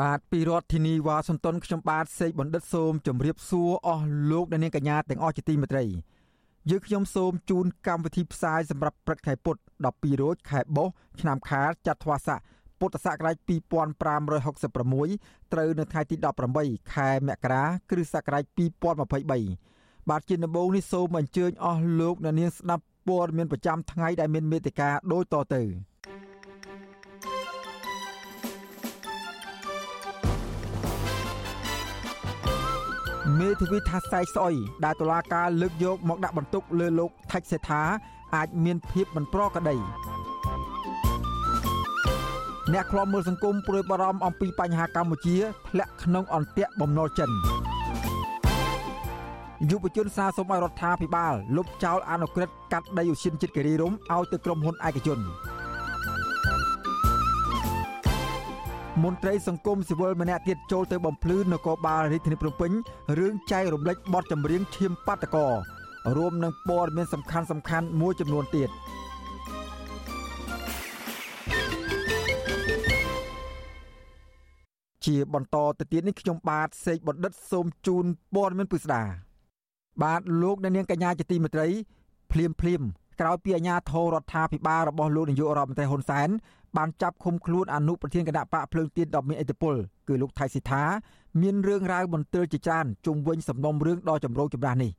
បាទពីរដ្ឋធានីវ៉ាស៊ីនតោនខ្ញុំបាទសេកបណ្ឌិតសូមជម្រាបសួរអស់លោកអ្នកនាងកញ្ញាទាំងអស់ជាទីមេត្រីយើងខ្ញុំសូមជូនកម្មវិធីផ្សាយសម្រាប់ព្រឹកថ្ងៃពុធ12រោចខែបុស្សឆ្នាំខាលចត្វាស័កពុទ្ធសករាជ2566ត្រូវនៅថ្ងៃទី18ខែមករាគ្រិស្តសករាជ2023បាទជាដំបូងនេះសូមអញ្ជើញអស់លោកអ្នកនាងស្ដាប់ព័ត៌មានប្រចាំថ្ងៃដែលមានមេត្តាដូចតទៅ មេធាវីថាសែកស្អុយដែលតុលាការលើកយកមកដាក់បន្ទុកលើលោកថាច់សេដ្ឋាអាចមានភាពមិនប្រក្រតីអ្នកខ្លាំមើលសង្គមព្រួយបារម្ភអំពីបញ្ហាកម្ពុជាធ្លាក់ក្នុងអន្ទាក់បំណុលចិនយុវជនសារសូមឲ្យរដ្ឋាភិបាលលុបចោលអនុក្រឹត្យកាត់ដីឧស្សាហជាតិគិរីរំឲ្យទៅក្រុមហ៊ុនឯកជន មន្ត្រីសង្គមស៊ីវិលម្នាក់ទៀតចូលទៅបំភ្លឺនគរបាលរាជធានីភ្នំពេញរឿងចែករំលែកបទចម្រៀងឈាមបាតកោរួមនឹងព័ត៌មានសំខាន់សំខាន់មួយចំនួនទៀត។ជាបន្តទៅទៀតនេះខ្ញុំបាទសេកបណ្ឌិតសូមជូនព័ត៌មានពិស្ដាបាទលោកអ្នកនាងកញ្ញាជាទីមេត្រី ភ្លាមភ្លាមក្រោយពីអាជ្ញាធររដ្ឋាភិបាលរបស់លោកនាយករដ្ឋមន្ត្រីហ៊ុនសែន បានចាប់ឃុំខ្លួនអនុប្រធានគណៈបកភ្លើងទៀនដ៏មានឥទ្ធិពលគឺលោកថៃសិដ្ឋាមានរឿងរ៉ាវមន្ទិលជាច្រើនជុំវិញសំណុំរឿងដ៏ចម្រូងចម្រាសនេះ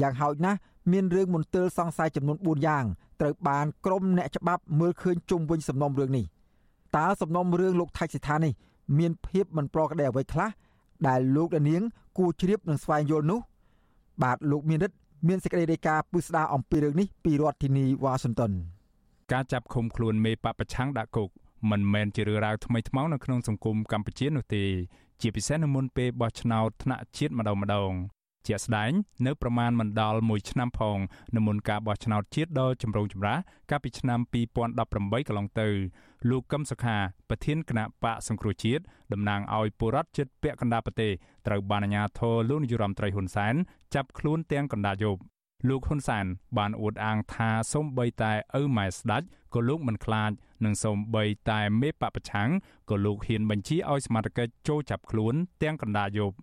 យ៉ាងហោចណាស់មានរឿងមន្ទិលសង្ស័យចំនួន4យ៉ាងត្រូវបានក្រុមអ្នកច្បាប់មើលឃើញជុំវិញសំណុំរឿងនេះតើសំណុំរឿងលោកថៃសិដ្ឋានេះមានភាពមិនប្រក្រតីអ្វីខ្លះដែលលោកដានាងគួរជ្រាបនិងស្វែងយល់នោះ បាទលោកមានរិទ្ធមានសេចក្តីរាយការណ៍ពុស្ដាអំពីរឿងនេះពីរដ្ឋធានីវ៉ាស៊ីនតោន ការចាប់ឃុំខ្លួនមេបពប្រឆាំងដាក់គុកមិនមែនជារឿងរ៉ាវថ្មីថ្មោងនៅក្នុងសង្គមកម្ពុជានោះទេ ជាពិសេសនៅមុនពេលបោះឆ្នោតថ្នាក់ជាតិម្ដងម្ដងជាក់ស្ដែងនៅប្រមាណមិនដល់1ឆ្នាំផងនៅមុនការបោះឆ្នោតជាតិដ៏ចម្រូងចម្រាសកាលពីឆ្នាំ2018កន្លងទៅលោកកឹមសុខាប្រធានគណៈបកសង្គ្រោះជាតិតំណាងឲ្យបុរដ្ឋចិត្តពាក់កណ្ដាលប្រទេសត្រូវបានអាជ្ញាធរលោកនាយរដ្ឋមន្ត្រីហ៊ុនសែនចាប់ខ្លួនទាំងកណ្ដាលយប់ លោកហ៊ុនសែនបានអួតអាងថាសូមបីតែឪម៉ែស្ដាច់ក៏លោកមិនខ្លាចនិងសូមបីតែមេបពប្រឆាំងក៏លោកហ៊ានបញ្ជាឲ្យសមាជិកចូលចាប់ខ្លួនទាំងកណ្ដាលយប់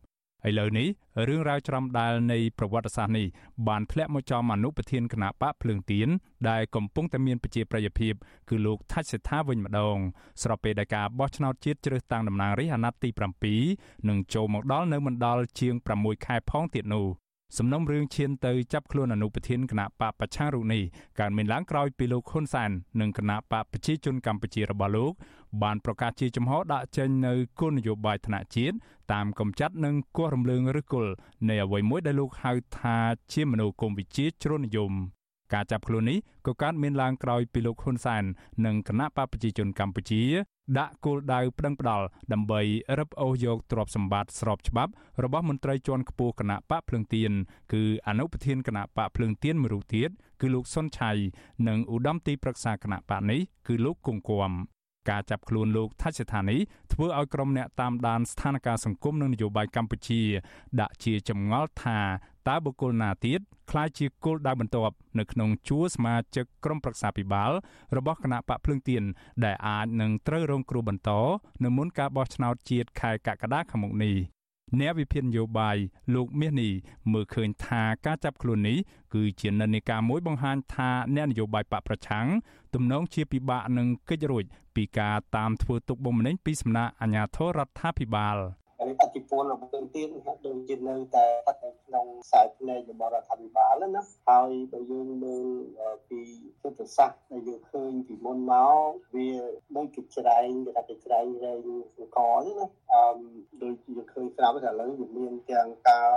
ឥឡូវនេះរឿងរ៉ាវច្រំដាលនៃប្រវត្តិសាស្ត្រនេះបានធ្លាក់មកចំអនុប្រធានគណៈបកភ្លើងទៀនដែលកំពុងតែមានប្រជាប្រិយភាពគឺលោកថាច់សេដ្ឋាវិញម្ដង ស្របពេលដែលការបោះឆ្នោតជាតិជ្រើសតាំងតំណាងរាស្ត្រអាណត្តិទី7នឹងចូលមកដល់នៅមិនដល់ជាង6ខែផងទៀតនោះ សំណុំរឿងឈានទៅចាប់ខ្លួនអនុប្រធានគណៈបកប្រឆាំងរូបនេះកើតមានឡើងក្រោយពីលោកហ៊ុនសែននិងគណៈបកប្រជាជនកម្ពុជារបស់លោកបានប្រកាសជាចំហដាក់ចេញនៅគោលនយោបាយថ្នាក់ជាតិតាមកំចាត់និងគោះរំលើងឬគល់នៃអ្វីមួយដែលលោកហៅថាជាមនោគមវិជ្ជាជ្រុលនិយម ការចាប់ខ្លួននេះក៏កើតមានឡើងក្រោយពីលោកហ៊ុនសែននិងគណៈបកប្រជាជនកម្ពុជា ដាក់គោលដៅប្តឹងផ្ដាល់ដើម្បីរឹបអូសយកទ្រព្យសម្បត្តិស្របច្បាប់របស់មន្ត្រីជាន់ខ្ពស់គណៈបកភ្លើងទៀនគឺអនុប្រធានគណៈបកភ្លើងទៀនមួយរូបទៀតគឺលោកសុនឆៃនិងឧត្តមទីប្រឹក្សាគណៈបកនេះគឺលោកគង្គគំការចាប់ខ្លួនលោកថាច់ស្ថានីធ្វើឲ្យក្រុមអ្នកតាមដានស្ថានភាពសង្គមនិងនយោបាយកម្ពុជា ដាក់ជាចម្ងល់ថា តើបុគ្គលណាទៀតក្លាយជាគោលដៅបន្ទាប់នៅក្នុងជួរសមាជិកក្រុមប្រឹក្សាពិបាលរបស់គណៈបកភ្លឹងទៀនដែលអាចនឹងត្រូវរងគ្រោះបន្តនៅមុនការបោះឆ្នោតជាតិខែកក្កដាខាងមុខនេះអ្នកវិភាគនយោបាយលោកមាសនេះមើលឃើញថាការចាប់ខ្លួននេះគឺជានិន្នាការមួយបង្ហាញថាអ្នកនយោបាយបកប្រឆាំងទំនងជាពិបាកនឹងកិច្ចរួចពីការតាមធ្វើទុកបុកម្នេញពីសំណាក់អាជ្ញាធររដ្ឋាភិបាល។ ហើយអតិពលរបស់យើងទៀតហាក់ដូចជានៅតែស្ថិតនៅក្នុងខ្សែភ្នែករបស់រដ្ឋាភិបាលណាហើយបើយើងមើលពីយុទ្ធសាស្ត្រដែលយើងឃើញពីមុនមកវាដូចជាច្រែងគេថាគេច្រែងរែងសង្កហ្នឹងណាអឺដូចយើងឃើញស្រាប់តែឥឡូវវាមានទាំងការ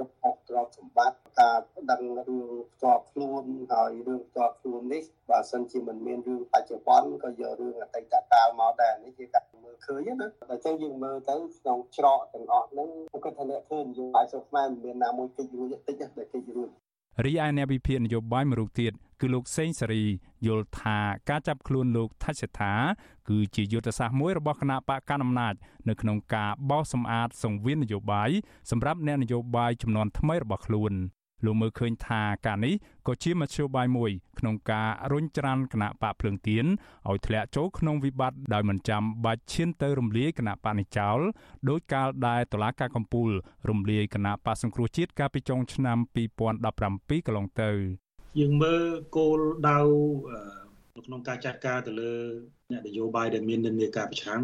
រឹបអូសទ្រព្យសម្បត្តិការដឹងរឿងផ្ទាល់ខ្លួនហើយរឿងផ្ទាល់ខ្លួននេះបើសិនជាមិនមានរឿងបច្ចុប្បន្នក៏យករឿងអតីតកាលមកដែរនេះជាការមើលឃើញណាតែចឹងយើងមើលទៅក្នុងច្រកទាំងអស់ហ្នឹងគាត់ថាអ្នកធ្វើនយោបាយស្រុកខ្មែរមិនមានណាមួយកិច្ចរួចតិចតែកិច្ចរួច រីឯអ្នកវិភាគនយោបាយមួយរូបទៀតគឺលោកសេងសេរីយល់ថាការចាប់ខ្លួនលោកថាច់សេដ្ឋាគឺជាយុទ្ធសាស្ត្រមួយរបស់គណៈបកកណ្ដាលអំណាចនៅក្នុងការបោសសម្អាតសង្វៀននយោបាយសម្រាប់អ្នកនយោបាយចំនួនថ្មីរបស់ខ្លួន លោកមើលឃើញថាការនេះក៏ជាមធ្យោបាយមួយ ក្នុងការរុញច្រានគណៈបកភ្លើងទៀនឲ្យធ្លាក់ចូលក្នុងវិបត្តិដោយមិនចាំបាច់ឈានទៅរំលាយគណៈបកនេះចោលដោយកាលដែលតុលាការកំពូលរំលាយគណៈបកសង្គ្រោះជាតិកាលពីចុងឆ្នាំ2017កន្លងទៅយើងមើលគោលដៅនៅក្នុងការចាត់ការទៅលើអ្នកនយោបាយដែលមាននិន្នាការប្រឆាំង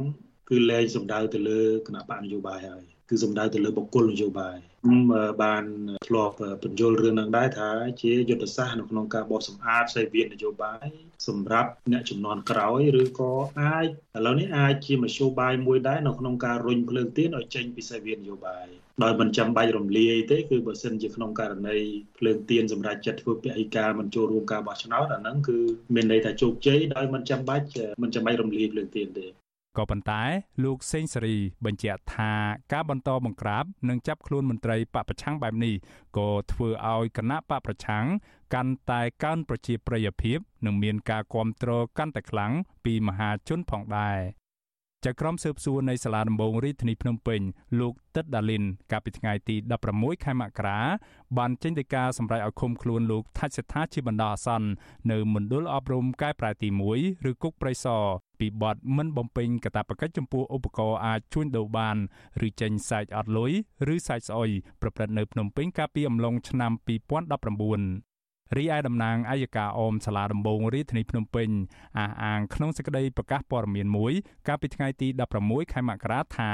គឺលែងសំដៅទៅលើគណៈបកនយោបាយហើយ គឺសំដៅទៅលើបុគ្គលនយោបាយខ្ញុំបានធ្លាប់បញ្យល់រឿងនឹងដែរថាជាយុទ្ធសាស្ត្រនៅក្នុងការបោះសម្អាតសេវានយោបាយសម្រាប់អ្នកចំនួនក្រោយឬក៏អាចឥឡូវនេះអាចជាមធ្យោបាយមួយដែរនៅក្នុងការរុញភ្លើងទៀនឲ្យចេញពីសេវានយោបាយដោយមិនចាំបាច់រំលាយទេគឺបើសិនជាក្នុងករណីភ្លើងទៀនសម្រាប់ចាត់ធ្វើពហិការមិនចូលរួមការបោះឆ្នោតអាហ្នឹងគឺមានន័យថាជោគជ័យដោយមិនចាំបាច់មិនចាំបាច់រំលាយភ្លើងទៀនទេ ក៏ប៉ុន្តែលោកសេងសេរីបញ្ជាក់ថាការបន្តបង្ក្រាបនិងចាប់ខ្លួនមន្ត្រីបពប្រឆាំងបែបនេះក៏ធ្វើឲ្យគណៈបពប្រឆាំងកាន់តែកើនប្រជាប្រិយភាព និងមានការគ្រប់គ្រងកាន់តែខ្លាំងពីមហាជនផងដែរ ចៅក្រមស៊ើបសួរនៃសាលាដំបងរាជធានីភ្នំពេញលោកទឹកដាលីនកាលពីថ្ងៃទី16ខែមករាបានចេញដីកាសម្រេចឲ្យឃុំខ្លួនលោកថាច់សេដ្ឋាជាបណ្ដោះអាសន្ននៅមណ្ឌលអប់រំកែប្រែទី1ឬគុកប្រៃសរពីបទមិនបំពេញកាតព្វកិច្ចចំពោះឧបករណ៍អាចជួញដូរបានឬចេញសាច់អត់លុយឬសាច់ស្អុយប្រព្រឹត្តនៅភ្នំពេញកាលពីអំឡុងឆ្នាំ2019 រីឯតំណាងអัยការអមសាលាដំបងរាជធានីភ្នំពេញអះអាងក្នុងសេចក្តីប្រកាសព័ត៌មានមួយ កាលពីថ្ងៃទី16ខែមករាថា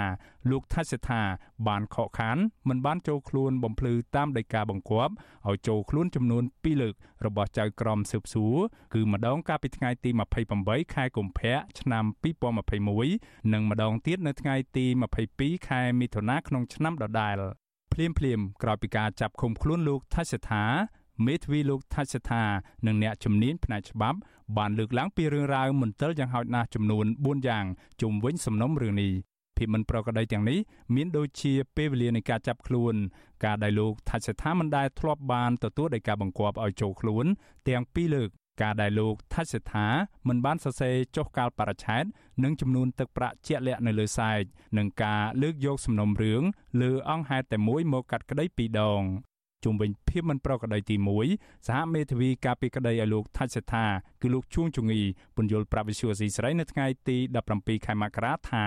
លោកថាសិដ្ឋាបានខកខានមិនបានចូលខ្លួនបំភ្លឺតាមដីកាបង្គាប់ឲ្យចូលខ្លួនចំនួន2លើករបស់ចៅក្រមស៊ើបសួរគឺម្ដងកាលពីថ្ងៃទី28ខែកុម្ភៈឆ្នាំ2021និងម្ដងទៀតនៅថ្ងៃទី22ខែមិថុនាក្នុងឆ្នាំដដែលភ្លាមភ្លាមក្រោយពីការចាប់ឃុំខ្លួនលោកថាសិដ្ឋា មេធាវីលោកថាច់សថានិងអ្នកជំនាញផ្នែកច្បាប់បានលើកឡើងពីរឿងរ៉ាវមន្ទិលយ៉ាងហោចណាស់ចំនួន4យ៉ាងជុំវិញសំណុំរឿងនេះភាពមិនប្រក្រតីទាំងនេះមានដូចជាពេលវេលានៃការចាប់ខ្លួន ការដែលលោកថាច់សថាមិនដែលធ្លាប់បានទទួលដោយការបង្គាប់ឲ្យចូលខ្លួន ទាំងពីរលើកការដែលលោកថាច់សថាមិនបានសរសេរចុះកាលបរិច្ឆេទនិងចំនួនទឹកប្រាក់ជាក់លាក់នៅលើសែកនិងការលើកយកសំណុំរឿងលើអង្គហេតុតែមួយមកកាត់ក្តីពីរដង ជុំវិញភាពមិនប្រក្រតីទី1សហមេធាវីការពីក្តីឲ្យលោកថាច់សេដ្ឋាគឺលោកជួងជងីពន្យល់ប្រាប់វិសុយស៊ីស្រីនៅថ្ងៃទី17ខែមករាថា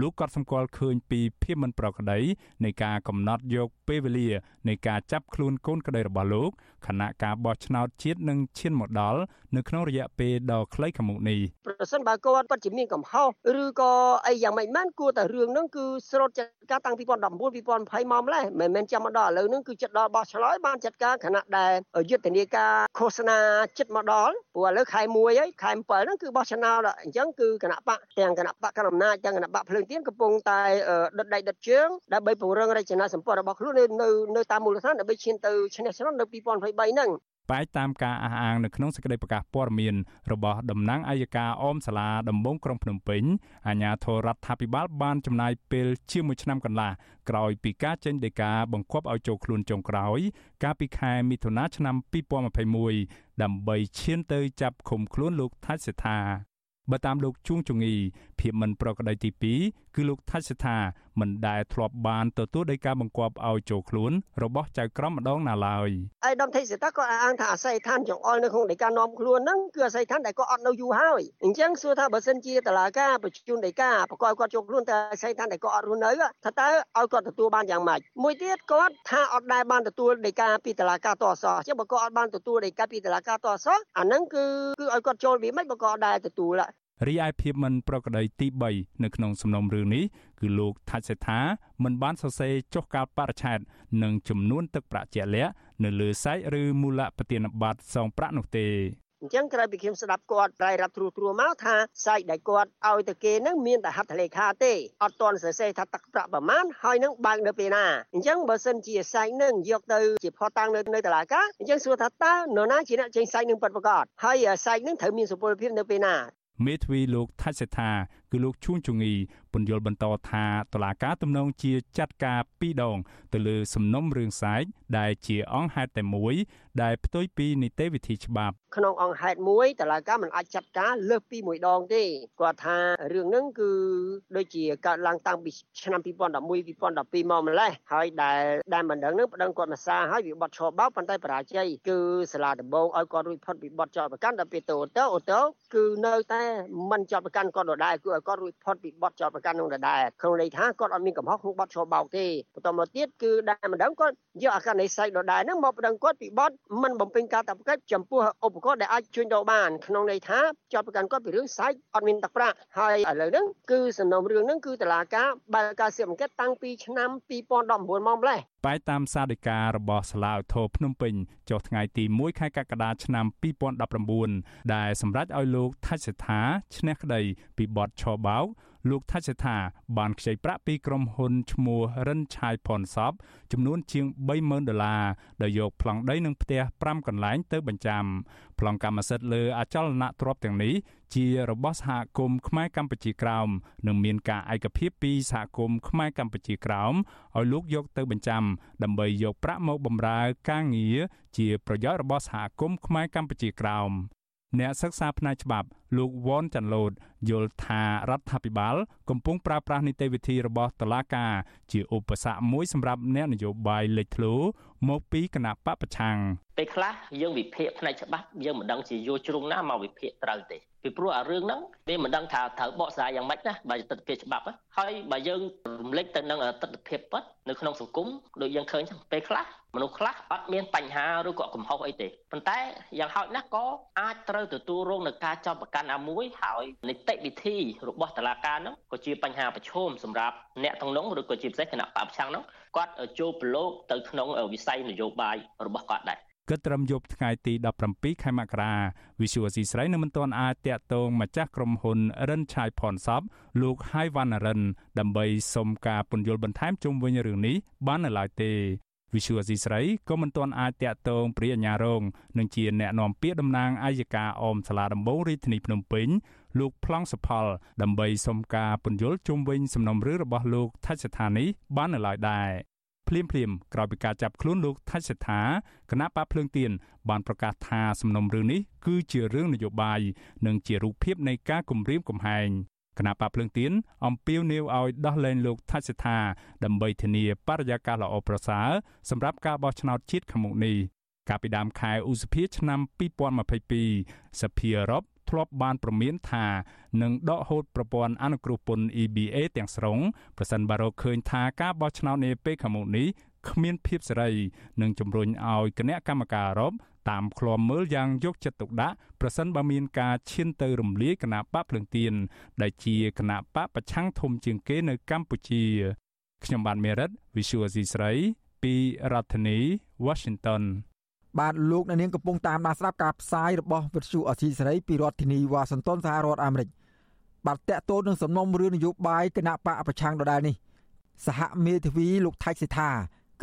លោកក៏សម្គាល់ឃើញពីភាពមិនប្រក្រតីនៃការកំណត់យកពេលវេលានៃការចាប់ខ្លួនកូនក្តីរបស់លោក ខណៈការបោះឆ្នោតជាតិនឹងឈានមកដល់នៅក្នុងរយៈពេលដ៏ខ្លីខាងមុខនេះប្រសិនបើគាត់ពិតជាមានកំហុសឬក៏អីយ៉ាងម៉េចបានគួរតែរឿងហ្នឹងគឺស្រូតចាត់ការតាំងពី2019 2020មកម្លេះមិនមែនចាំមកដល់ឥឡូវហ្នឹងគឺចិត្តដល់បោះឆ្នោតបានចាត់ការខណៈដែលយុទ្ធនាការឃោសនាចិត្តមកដល់ព្រោះឥឡូវខែ1ហើយខែ7ហ្នឹងគឺបោះឆ្នោតអញ្ចឹងគឺគណៈបកទាំងគណៈបកកណ្ដាលអំណាចទាំងគណៈបកភ្លើងទៀនកំពុងតែដុតដៃដុតជើងដើម្បីពង្រឹងរចនាសម្ព័ន្ធរបស់ខ្លួននៅនៅតាមមូលដ្ឋានដើម្បីឈានទៅឈ្នះឆ្នោតនៅ2023ហ្នឹងបែកតាមការអះអាងនៅក្នុងសេចក្តីប្រកាសព័ត៌មានរបស់តំណាងអัยការអមសាលាដំបងក្រុងភ្នំពេញអាជ្ញាធររដ្ឋាភិបាលបានចំណាយពេលជាមួយឆ្នាំកន្លះក្រោយពីការចេញដីកាបង្គាប់ឲ្យចូលខ្លួនចុងក្រោយ កាលពីខែមិថុនាឆ្នាំ2021ដើម្បីឈានទៅចាប់ឃុំខ្លួនលោកថាច់សេដ្ឋាបើតាមលោកជួងជងីភាពមិនប្រក្រតីទី2 គឺលោកថាច់សថាមិនដែលធ្លាប់បានទទួលដោយការបង្គាប់ឲ្យចូលខ្លួនរបស់ចៅក្រមម្ដងណាឡើយអៃដាមថៃសេតាក៏អាងថាអាស័យដ្ឋានចង្អុលនៅក្នុងដីកានាំខ្លួនហ្នឹងគឺអាស័យដ្ឋានដែលគាត់អត់នៅយូរហើយអញ្ចឹងសួរថាបើសិនជាតឡាការបញ្ជូនដីកាប្រកបគាត់ចូលខ្លួនតែអាស័យដ្ឋានដែលគាត់អត់រស់នៅថាតើឲ្យគាត់ទទួលបានយ៉ាងម៉េចមួយទៀតគាត់ថាអត់ដែលបានទទួលដីកាពីតឡាការតអសអញ្ចឹងបើគាត់អត់បានទទួលដីកាពីតឡាការតអសអាហ្នឹងគឺគឺឲ្យគាត់ចូលវាមិនបើគាត់អត់ដែលទទួល រីឯភាពមិនប្រក្រតីទី3នៅក្នុងសំណុំរឿងនេះគឺលោកថាច់សេដ្ឋាមិនបានសរសេរចុះកាលបរិច្ឆេទនិងចំនួនទឹកប្រាក់ជាក់លាក់នៅលើសាច់ឬមូលប្រតិណប័ត្រសងប្រាក់នោះទេអញ្ចឹងក្រោយពីខ្ញុំស្ដាប់គាត់រ៉ាយរាប់ត្រួសត្រួសមកថាសាច់ដែលគាត់ឲ្យទៅគេនឹងមានតែហត្ថលេខាទេអត់ទាន់សរសេរថាទឹកប្រាក់ប្រមាណហើយនឹងបើកនៅពេលណាអញ្ចឹងបើសិនជាសាច់នឹងយកទៅជាផតាំងនៅនៅតុលាការអញ្ចឹងសួរថាតើនរណាជាអ្នកចេញសាច់នឹងពិតប្រាកដហើយសាច់នឹងត្រូវមានសុពលភាពនៅពេលណា មេធាវីលោកថាច់សេដ្ឋាគឺលោកឈួងជងី ពន្យល់បន្តថាតុលាការទំនងជាចាត់ការពីរដង ទៅលើសំណុំរឿងសែកដែលជាអង្គហេតុតែមួយ ដែលផ្ទុយពីនីតិវិធីច្បាប់ក្នុងអង្គហេតុមួយតឡាការមិនអាចចាត់ការលើសពីមួយដងទេគាត់ថារឿងហ្នឹងគឺដូចជាកើតឡើងតាំងពីឆ្នាំ2011 2012មកម្លេះហើយដែលដែលមិនដឹងហ្នឹងប្តឹងគាត់មកសារហើយវាបត់ឈរបោកប៉ុន្តែបរាជ័យគឺសាលាដំបងឲ្យគាត់រួចផុតពីបត់ចោតប្រកាន់ដល់ពេលទៅអូតូអូតូគឺនៅតែមិនចោតប្រកាន់គាត់ដដែលគឺឲ្យគាត់រួចផុតពីបត់ចោតប្រកាន់នោះដដែលក្នុងន័យថាគាត់អត់មានកំហុសក្នុងបត់ឈរបោកទេបន្តមកទៀតគឺដែលមិនដឹងគាត់យកអាការនិស័យដដែលហ្នឹងមកប្តឹងគាត់ពីបត់មិនបំពេញការតាប់កិច្ចចំពោះឧបករណ៍ដែលអាចជួញដូរបានក្នុងន័យថាចោតប្រកាន់គាត់ពីរឿងសាច់អត់មានទឹកប្រាក់ហើយឥឡូវហ្នឹងគឺសំណុំរឿងហ្នឹងគឺតឡាការបើកការស៊ើបអង្កេតតាំងពីឆ្នាំ2019មកម្លេះបែតាមសាលដីការបស់សាលាឧទ្ធរភ្នំពេញចុះថ្ងៃទី1ខែកក្កដាឆ្នាំ2019ដែលសម្រេចឲ្យលោកថាច់សេដ្ឋាឈ្នះក្តីពីបទឆបោក លោកថាច់សេដ្ឋាបានខ្ចីប្រាក់ពីក្រុមហ៊ុនឈ្មោះរិនឆាយផនសបចំនួនជាង30000ដុល្លារដោយយកប្លង់ដីនិងផ្ទះ5កន្លែងទៅបញ្ចាំប្លង់កម្មសិទ្ធិលើអចលនទ្រព្យទាំងនេះជារបស់សហគមន៍ខ្មែរកម្ពុជាក្រោមនិងមានការឯកភាពពីសហគមន៍ខ្មែរកម្ពុជាក្រោមឲ្យលោកយកទៅបញ្ចាំដើម្បីយកប្រាក់មកបម្រើការងារជាប្រយោជន៍របស់សហគមន៍ខ្មែរកម្ពុជាក្រោម អ្នកសិក្សាផ្នែកច្បាប់លោកវ៉នចាន់ឡូតយល់ថារដ្ឋាភិបាល កំពុងប្រើប្រាស់នីតិវិធីរបស់តុលាការ ជាឧបសគ្គមួយសម្រាប់អ្នកនយោបាយលេចធ្លោមកពីគណៈបពប្រឆាំងពេលខ្លះយើងវិភាគផ្នែកច្បាប់យើងមិនដឹងជាយកជ្រុងណាមកវិភាគត្រូវទេពីព្រោះអារឿងហ្នឹងវាមិនដឹងថាត្រូវបកស្រាយយ៉ាងម៉េចណាបើទស្សនវិជ្ជាច្បាប់ហើយបើយើងរំលេចទៅនឹងទស្សនវិជ្ជាពិតនៅក្នុងសង្គមដូចយើងឃើញចឹងពេលខ្លះ មនុស្សខ្លះអត់មានបញ្ហាឬក៏កំហុសអីទេប៉ុន្តែយ៉ាងហោចណាស់ក៏អាចត្រូវទទួលរងនឹងការចាប់ប្រកាន់អាមួយហើយនីតិវិធីរបស់តុលាការហ្នឹងក៏ជាបញ្ហាប្រឈមសម្រាប់អ្នកទាំងនោះឬក៏ជាពិសេសគណៈបព្វឆាំងហ្នឹងគាត់ចូលប្រឡូកទៅក្នុងវិស័យនយោបាយរបស់គាត់ដែរគិតត្រឹមយប់ថ្ងៃទី17ខែមករាវិសុវស៊ីស្រីនៅមិនទាន់អាចតាក់ទងម្ចាស់ក្រុមហ៊ុនរិនឆាយផនសពលោកហៃវ៉ាន់រិន ដើម្បីសុំការពន្យល់បន្ថែមជុំវិញរឿងនេះបាននៅឡើយទេ វិសុវស៊ីស្រីក៏មិនទាន់អាចតាក់ទងព្រាអាញារងនឹងជាអ្នកនាំពាក្យតំណាងអាយកាអមសាលាដំបងរាជធានីភ្នំពេញលោកប្លង់សុផល ដើម្បីសុំការពន្យល់ជុំវិញសំណុំរឿងរបស់លោកថាច់ស្ថានីបាននៅឡើយដែរភ្លាមភ្លាមក្រោយពីការចាប់ខ្លួនលោកថាច់សេដ្ឋាគណៈបកភ្លើងទៀនបានប្រកាសថាសំណុំរឿងនេះគឺជារឿងនយោបាយនិងជារូបភាពនៃការគំរាមកំហែង គណៈបកភ្លើងទៀនអំពាវនាវឲ្យដោះលែងលោកថាច់សេដ្ឋាដើម្បីធានាបរិយាកាសល្អប្រសើរសម្រាប់ការបោះឆ្នោតជាតិខាងមុខនេះកាលពីដើមខែឧសភាឆ្នាំ2022សភាអឺរ៉ុបធ្លាប់បានប្រមានថានឹងដកហូតប្រព័ន្ធអនុគ្រោះពន្ធ EBA ទាំងស្រុងប្រសិនបើរកឃើញថាការបោះឆ្នោតនាពេលខាងមុខនេះគ្មានភាពសេរី និងជំរុញឲ្យគណៈកម្មការអឺរ៉ុប តាមឃ្លាំមើលយ៉ាងយកចិត្តទុកដាក់ប្រសិនបើមានការឈានទៅរំលាយគណៈបកភ្លើងទៀនដែលជាគណៈបកប្រឆាំងធំជាងគេនៅកម្ពុជាខ្ញុំបាទមេរិត Visual C ស្រីពីរដ្ឋធានី Washington បាទលោកអ្នកនាងកំពុងតាមដានស្ដាប់ការផ្សាយរបស់វិទ្យុអសីសេរីពីរដ្ឋធានីវ៉ាស៊ីនតោនសហរដ្ឋអាមេរិកបាទតកតូននឹងសំណុំរឿងនយោបាយគណៈបកប្រឆាំងដដែលនេះសហមេធាវីលោកថៃសិដ្ឋា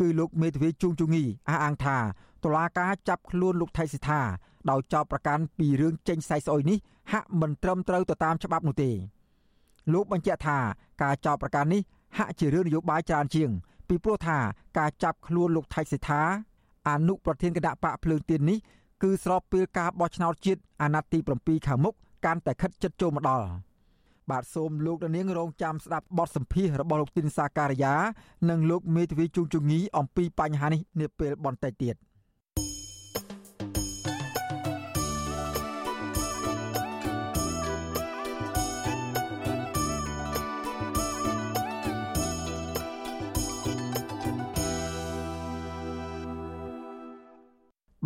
គឺលោកមេធាវីជួងជងីអះអាងថា តុលាការចាប់ខ្លួនលោកថៃសិដ្ឋាដោយចោទប្រកាន់ពីរឿងចេញសាយស្អុយនេះហាក់មិនត្រឹមត្រូវទៅតាមច្បាប់នោះទេលោកបញ្ជាក់ថាការចោទប្រកាន់នេះហាក់ជារឿងនយោបាយច្រើនជាង ពីព្រោះថាការចាប់ខ្លួនលោកថៃសិដ្ឋាអនុប្រធានគណៈបកភ្លើងទៀននេះគឺស្របពេលការបោះឆ្នោតជាតិអាណត្តិទី7ខាងមុខកាន់តែខិតជិតចូលមកដល់បាទសូមលោកនាងរងចាំស្ដាប់បទសម្ភាសរបស់លោកទីនសាការីយ៉ានិងលោកមេធាវីជុងជងីអំពីបញ្ហានេះនាពេលបន្តិចទៀត។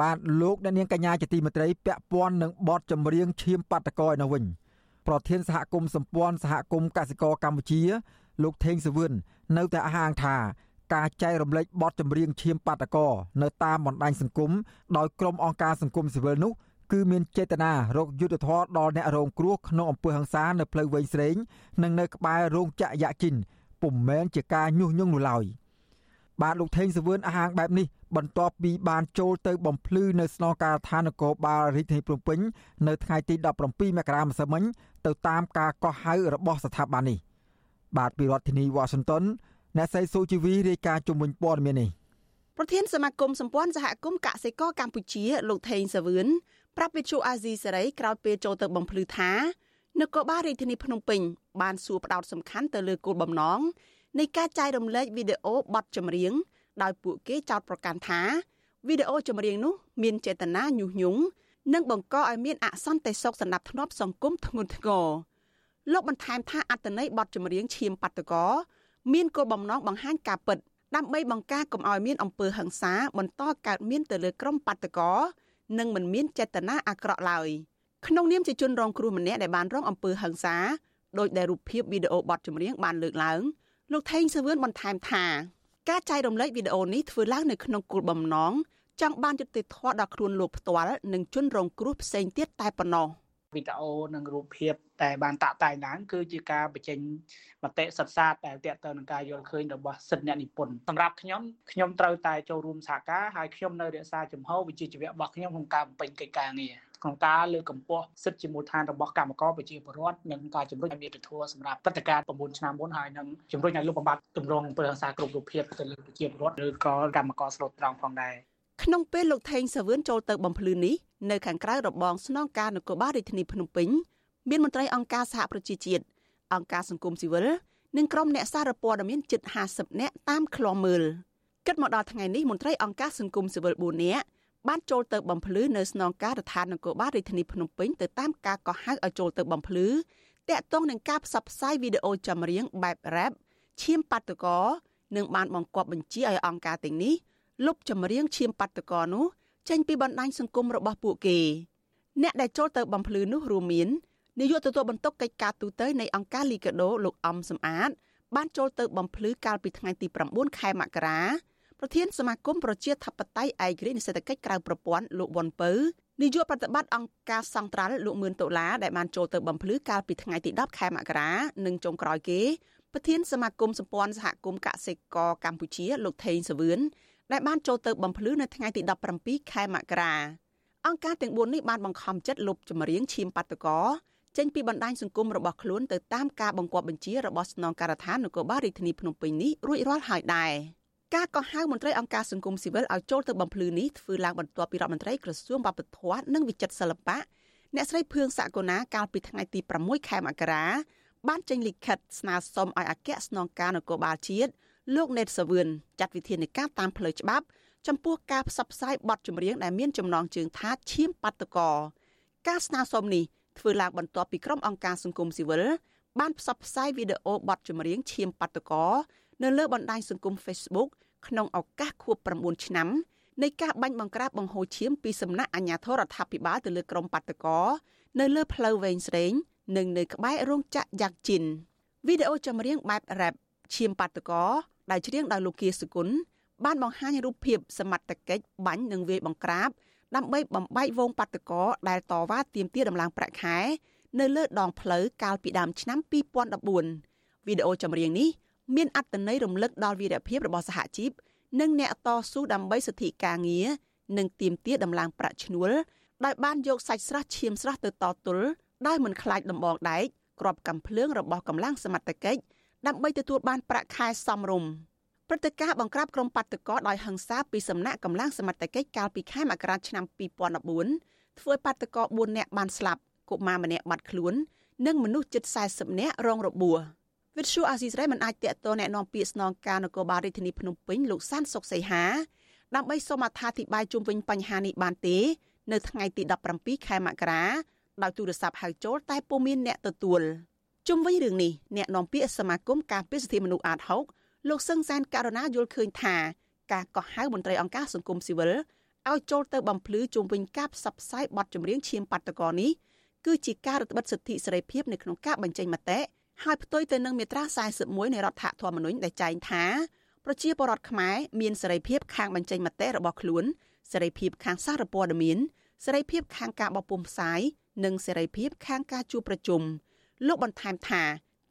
បាទលោកអ្នកនាងកញ្ញាជាទីមេត្រីពាក់ព័ន្ធនឹងបទចម្រៀងឈាមបាតកោឯនោះវិញប្រធានសហគមន៍សម្ព័ន្ធសហគមន៍កសិករកម្ពុជា លោកថេងសវឿននៅតែអះអាងថាការចែករំលែកបទចម្រៀងឈាមបាតកោនៅតាមបណ្ដាញសង្គមដោយក្រុមអង្គការសង្គមស៊ីវិលនោះគឺមានចេតនារកយុទ្ធធរដល់អ្នករងគ្រោះក្នុងអំពើហិង្សានៅផ្លូវវែងស្រេងនិងនៅក្បែររោងចក្រយ៉ាជីនពុំមែនជាការញុះញង់នោះឡើយ បាទលោកថេងសវឿនអះអាងបែបនេះបន្ទាប់ពីបានចូលទៅបំភ្លឺនៅស្នងការដ្ឋាននគរបាលរាជធានីភ្នំពេញនៅថ្ងៃទី17មករាម្សិលមិញទៅតាមការកោះហៅរបស់ស្ថាប័ននេះបាទពីរដ្ឋធានីវ៉ាស៊ីនតោនអ្នកស្រីស៊ូជីវីរាយការណ៍ជុំវិញព័ត៌មាននេះប្រធានសមាគមសម្ព័ន្ធសហគមន៍កសិករកម្ពុជាលោកថេងសាវឿនប្រាប់វិទ្យុអាស៊ីសេរីក្រោយពេលចូលទៅបំភ្លឺថានគរបាលរាជធានីភ្នំពេញបានសួរផ្ដោតសំខាន់ទៅលើគោលបំណង នៃការចែករំលែកវីដេអូបទចម្រៀងដោយពួកគេចោទប្រកាន់ថាវីដេអូចម្រៀងនោះមានចេតនាញុះញង់និងបង្កឲ្យមានអសន្តិសុខសណ្ដាប់ធ្នាប់សង្គមធ្ងន់ធ្ងរលោកបន្ថែមថាអត្តន័យបទចម្រៀងឈាមបាតកោមានគោលបំណងបង្ហាញការពិត ដើម្បីបង្ការកុំឲ្យមានអំពើហិង្សាបន្តកើតមានទៅលើក្រុមបាតកោនិងមិនមានចេតនាអាក្រក់ឡើយក្នុងនាមជាជនរងគ្រោះម្នាក់ដែលបានរងអំពើហិង្សាដោយដែលរូបភាពវីដេអូបទចម្រៀងបានលើកឡើង លោកថេងសវឿនបន្ថែមថាការចែករំលែកវីដេអូនេះធ្វើឡើងនៅក្នុងគោលបំណងចង់បានយុត្តិធម៌ដល់ខ្លួនលោកផ្ទាល់និងជនរងគ្រោះផ្សេងទៀតតែប៉ុណ្ណោះវីដេអូនិងរូបភាពតែបានតាក់តែងឡើងគឺជាការបញ្ចេញមតិសិក្សាដែលតាក់ទងនឹងការយល់ឃើញរបស់សិទ្ធិអ្នកនិពន្ធសម្រាប់ខ្ញុំខ្ញុំត្រូវតែចូលរួមសហការហើយខ្ញុំនៅរក្សាជំហរវិជ្ជាជីវៈរបស់ខ្ញុំក្នុងការបំពេញកិច្ចការងារ ក្នុងការលើកកម្ពស់សិទ្ធិជាមូលដ្ឋានរបស់កម្មករប្រជាពលរដ្ឋនិងការជំរុញឲ្យមានធម៌សម្រាប់ព្រឹត្តិការណ៍9ឆ្នាំមុនហើយនឹងជំរុញឲ្យលោកបំបត្តិទម្រង់អំពើហិង្សាគ្រប់រូបភាពទៅលើប្រជាពលរដ្ឋឬក៏កម្មករស្លូតត្រង់ផងដែរក្នុងពេលលោកថេងសាវឿនចូលទៅបំភ្លឺនេះនៅខាងក្រៅរបងស្នងការនគរបាលរាជធានីភ្នំពេញមានមន្ត្រីអង្គការសហប្រជាជាតិអង្គការសង្គមស៊ីវិលនិងក្រុមអ្នកសារព័ត៌មានជិត50នាក់តាមឃ្លាំមើលគិតមកដល់ថ្ងៃនេះមន្ត្រីអង្គការសង្គមស៊ីវិល4នាក់ បានចូលទៅបំភ្លឺនៅស្នងការដ្ឋាននគរបាលរាជធានីភ្នំពេញទៅតាមការកោះហៅឲ្យចូលទៅបំភ្លឺតាក់ទងនឹងការផ្សព្វផ្សាយវីដេអូចម្រៀងបែប rap ឈាមបាតុកោនិងបានបង្គាប់បញ្ជាឲ្យអង្គការទាំងនេះលុបចម្រៀងឈាមបាតុកោនោះចេញពីបណ្ដាញសង្គមរបស់ពួកគេអ្នកដែលចូលទៅបំភ្លឺនោះរួមមាននាយកទទួលបន្ទុកកិច្ចការទូតនៃអង្គការលីកាដូលោកអំសំអាតបានចូលទៅបំភ្លឺកាលពីថ្ងៃទី9ខែមករា ប្រធានសមាគមប្រជាធិបតេយ្យឯករាជ្យនិស្សិតកិច្ចក្រៅប្រព័ន្ធលោកវ៉ុនពៅនាយកប្រតិបត្តិអង្គការសង្ត្រាល់លោកមឿនដុល្លារដែលបានចូលទៅបំភ្លឺកាលពីថ្ងៃទី10ខែមករានិងចុងក្រោយគេប្រធានសមាគមសម្ព័ន្ធសហគមន៍កសិករកម្ពុជាលោកថេងសវឿនដែលបានចូលទៅបំភ្លឺនៅថ្ងៃទី17ខែមករាអង្គការទាំង4នេះបានបង្ខំចិត្តលុបចម្រៀងឈាមបាតកោចេញពីបណ្ដាញសង្គមរបស់ខ្លួនទៅតាមការបង្គាប់បញ្ជារបស់ស្នងការដ្ឋាននគរបាលរាជធានីភ្នំពេញនេះរួចរាល់ហើយដែរ ការកោះហៅមន្ត្រីអង្គការសង្គមស៊ីវិលឲ្យចូលទៅបំភ្លឺនេះធ្វើឡើងបន្ទាប់ពីរដ្ឋមន្ត្រីក្រសួងវប្បធម៌និងវិចិត្រសិល្បៈអ្នកស្រីភឿងសាកូណាកាលពីថ្ងៃទី6ខែមករាបានចេញលិខិតស្នើសុំឲ្យអគ្គស្នងការនគរបាលជាតិលោកណេតសាវឿនចាត់វិធានការតាមផ្លូវច្បាប់ចំពោះការផ្សព្វផ្សាយបទចម្រៀងដែលមានចំណងជើងថាឈាមបាតកោការស្នើសុំនេះធ្វើឡើងបន្ទាប់ពីក្រុមអង្គការសង្គមស៊ីវិលបានផ្សព្វផ្សាយវីដេអូបទចម្រៀងឈាមបាតកោ នៅលើបណ្ដាញសង្គម Facebook ក្នុងឱកាសខួប9ឆ្នាំនៃការបាញ់បង្ក្រាបបង្ហូរឈាមពីសំណាក់អាជ្ញាធររដ្ឋាភិបាលទៅលើក្រុមបាតកោនៅលើផ្លូវវែងស្រេង និងនៅក្បែររោងចក្រយ៉ាក់ជីនវីដេអូចម្រៀងបែប rap ឈាមបាតកោដែលច្រៀងដោយលោកគៀសុគន្ធបានបង្ហាញរូបភាពសមត្ថកិច្ចបាញ់និងវាយបង្ក្រាបដើម្បីបំបែកវងបាតកោដែលតវ៉ាទាមទារដំឡើងប្រាក់ខែ នៅលើដងផ្លូវកាលពីដើមឆ្នាំ2014វីដេអូចម្រៀងនេះ មានអត្ថន័យរំលឹកដល់វីរភាពរបស់សហជីពនិងអ្នកតស៊ូដើម្បីសិទ្ធិការងារនិងទាមទារដំឡើងប្រាក់ឈ្នួលដោយបានយកសាច់ស្រស់ឈាមស្រស់ទៅតទល់ដោយមិនខ្លាចដំបងដែកក្របកំភ្លើងរបស់កម្លាំងសមត្ថកិច្ចដើម្បីទទួលបានប្រាក់ខែសមរម្យព្រឹត្តិការណ៍បង្ក្រាបក្រុមបាតកោដោយហិង្សាពីសំណាក់កម្លាំងសមត្ថកិច្ចកាលពីខែមករាឆ្នាំ2014ធ្វើឲ្យបាតកោ4នាក់បានស្លាប់កុមារម្នាក់បាត់ខ្លួន និងមនុស្សជិត40នាក់រងរបួស វិទ្យុអាស៊ីសេរីមិនអាចតាក់ទងแนะនាំពាក្យស្នងការនគរបាលរាជធានីភ្នំពេញលោកសានសុកសីហាដើម្បីសូមអត្ថាធិប្បាយជុំវិញបញ្ហានេះបានទេនៅថ្ងៃទី17ខែមករាដោយទូរស័ព្ទហៅចូលតែពុំមានអ្នកទទួលជុំវិញរឿងនេះអ្នកនាំពាក្យសមាគមការពារសិទ្ធិមនុស្សអាត6លោកសឹងសានករណាយល់ឃើញថាការកោះហៅមន្ត្រីអង្គការសង្គមស៊ីវិលឲ្យចូលទៅបំភ្លឺជុំវិញការផ្សព្វផ្សាយបទចម្រៀងឈាមបាតកោនេះគឺជាការរឹតបន្តឹងសិទ្ធិសេរីភាពនៅក្នុងការបញ្ចេញមតិ ហើយផ្ទុយទៅនឹងមាត្រា41នៃរដ្ឋធម្មនុញ្ញដែលចែងថាប្រជាពលរដ្ឋខ្មែរមានសេរីភាពខាងបញ្ចេញមតិរបស់ខ្លួនសេរីភាពខាងសារព័ត៌មានសេរីភាពខាងការបោះពុម្ពផ្សាយនិងសេរីភាពខាងការជួបប្រជុំលោកបន្ថែមថា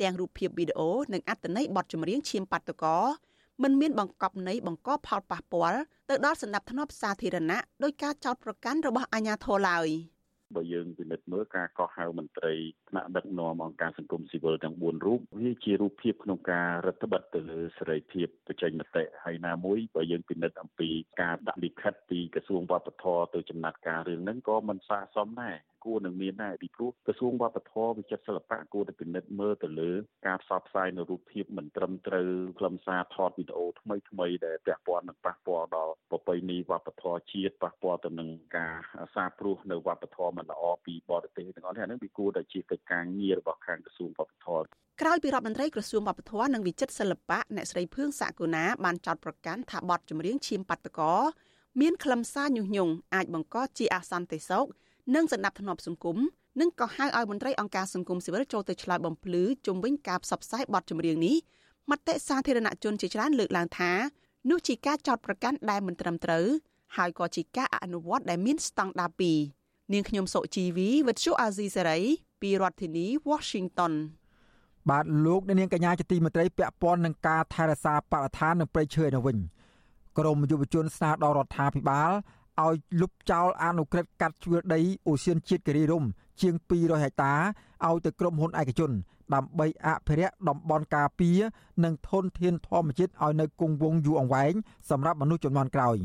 ទាំងរូបភាពវីដេអូនិងអត្ថន័យបទចម្រៀងឈាមបាតុកោមិនមានបង្កប់ន័យបង្កផលប៉ះពាល់ទៅដល់សន្តិភាពសាធារណៈដោយការចោទប្រកាន់របស់អាជ្ញាធរឡើយ។ បើយើងពិនិត្យមើលការកោះហៅមន្ត្រីថ្នាក់ដឹកនាំអង្គការសង្គមស៊ីវិលទាំង4រូបវាជារូបភាពក្នុងការរដ្ឋបិទទៅលើសេរីភាពបញ្ចេញមតិហើយណាមួយបើយើងពិនិត្យអំពីការដាក់លិខិតពីក្រសួងវប្បធម៌ទៅចំណាត់ការរឿងហ្នឹងក៏មិនស័ក្តិសមដែរ គួរនឹងមានដែរពីព្រោះក្រសួងវប្បធម៌វិចិត្រសិល្បៈគួរតែពិនិត្យមើលទៅលើការផ្សព្វផ្សាយនៅរូបភាពមិនត្រឹមត្រូវខ្លឹមសារថតវីដេអូថ្មីថ្មីដែលពាក់ព័ន្ធនឹងប៉ះពាល់ដល់ប្រពៃណីវប្បធម៌ជាតិប៉ះពាល់ទៅនឹងការសាព្រោះនៅវប្បធម៌មិនល្អពីបរទេសទាំងអស់នេះអានឹងវាគួរតែជាកិច្ចការងាររបស់ខាងក្រសួងវប្បធម៌ក្រោយពីរដ្ឋមន្ត្រីក្រសួងវប្បធម៌និងវិចិត្រសិល្បៈអ្នកស្រីភឿងសាកូណាបានចោទប្រកាន់ថាបទចម្រៀងឈាមបាតកោមានខ្លឹមសារញុះញង់អាចបង្កជាអសន្តិសុខ និងសណ្ដាប់ធ្នាប់សង្គមនិងក៏ហៅឲ្យមន្ត្រីអង្គការសង្គមស៊ីវិលចូលទៅឆ្លើយបំភ្លឺជុំវិញការផ្សព្វផ្សាយបទចម្រៀងនេះមតិសាធារណជនជាច្រើនលើកឡើងថានោះជាការចោទប្រកាន់ដែលមិនត្រឹមត្រូវហើយក៏ជាការអនុវត្តដែលមានស្តង់ដារ2នាងខ្ញុំសុជីវីវិទ្យុអាស៊ីសេរីពីរដ្ឋធានី Washington បាទលោកនាងកញ្ញាជាទីមេត្រីពាក់ព័ន្ធនឹងការថែរក្សាបរិស្ថាននិងព្រៃឈើនៅវិញក្រមយុវជនស្នើដល់រដ្ឋាភិបាល ឲ្យលុបចោលអនុក្រឹត្យកាត់ជ្រឿដីអូសៀនជាតិគិរីរំជាង200ហិកតាឲ្យទៅក្រុមហ៊ុនឯកជន ដើម្បីអភិរក្សតំបន់ការពារនិងធនធានធម្មជាតិឲ្យនៅគង់វង្សយូរអង្វែងសម្រាប់មនុស្សជំនាន់ក្រោយ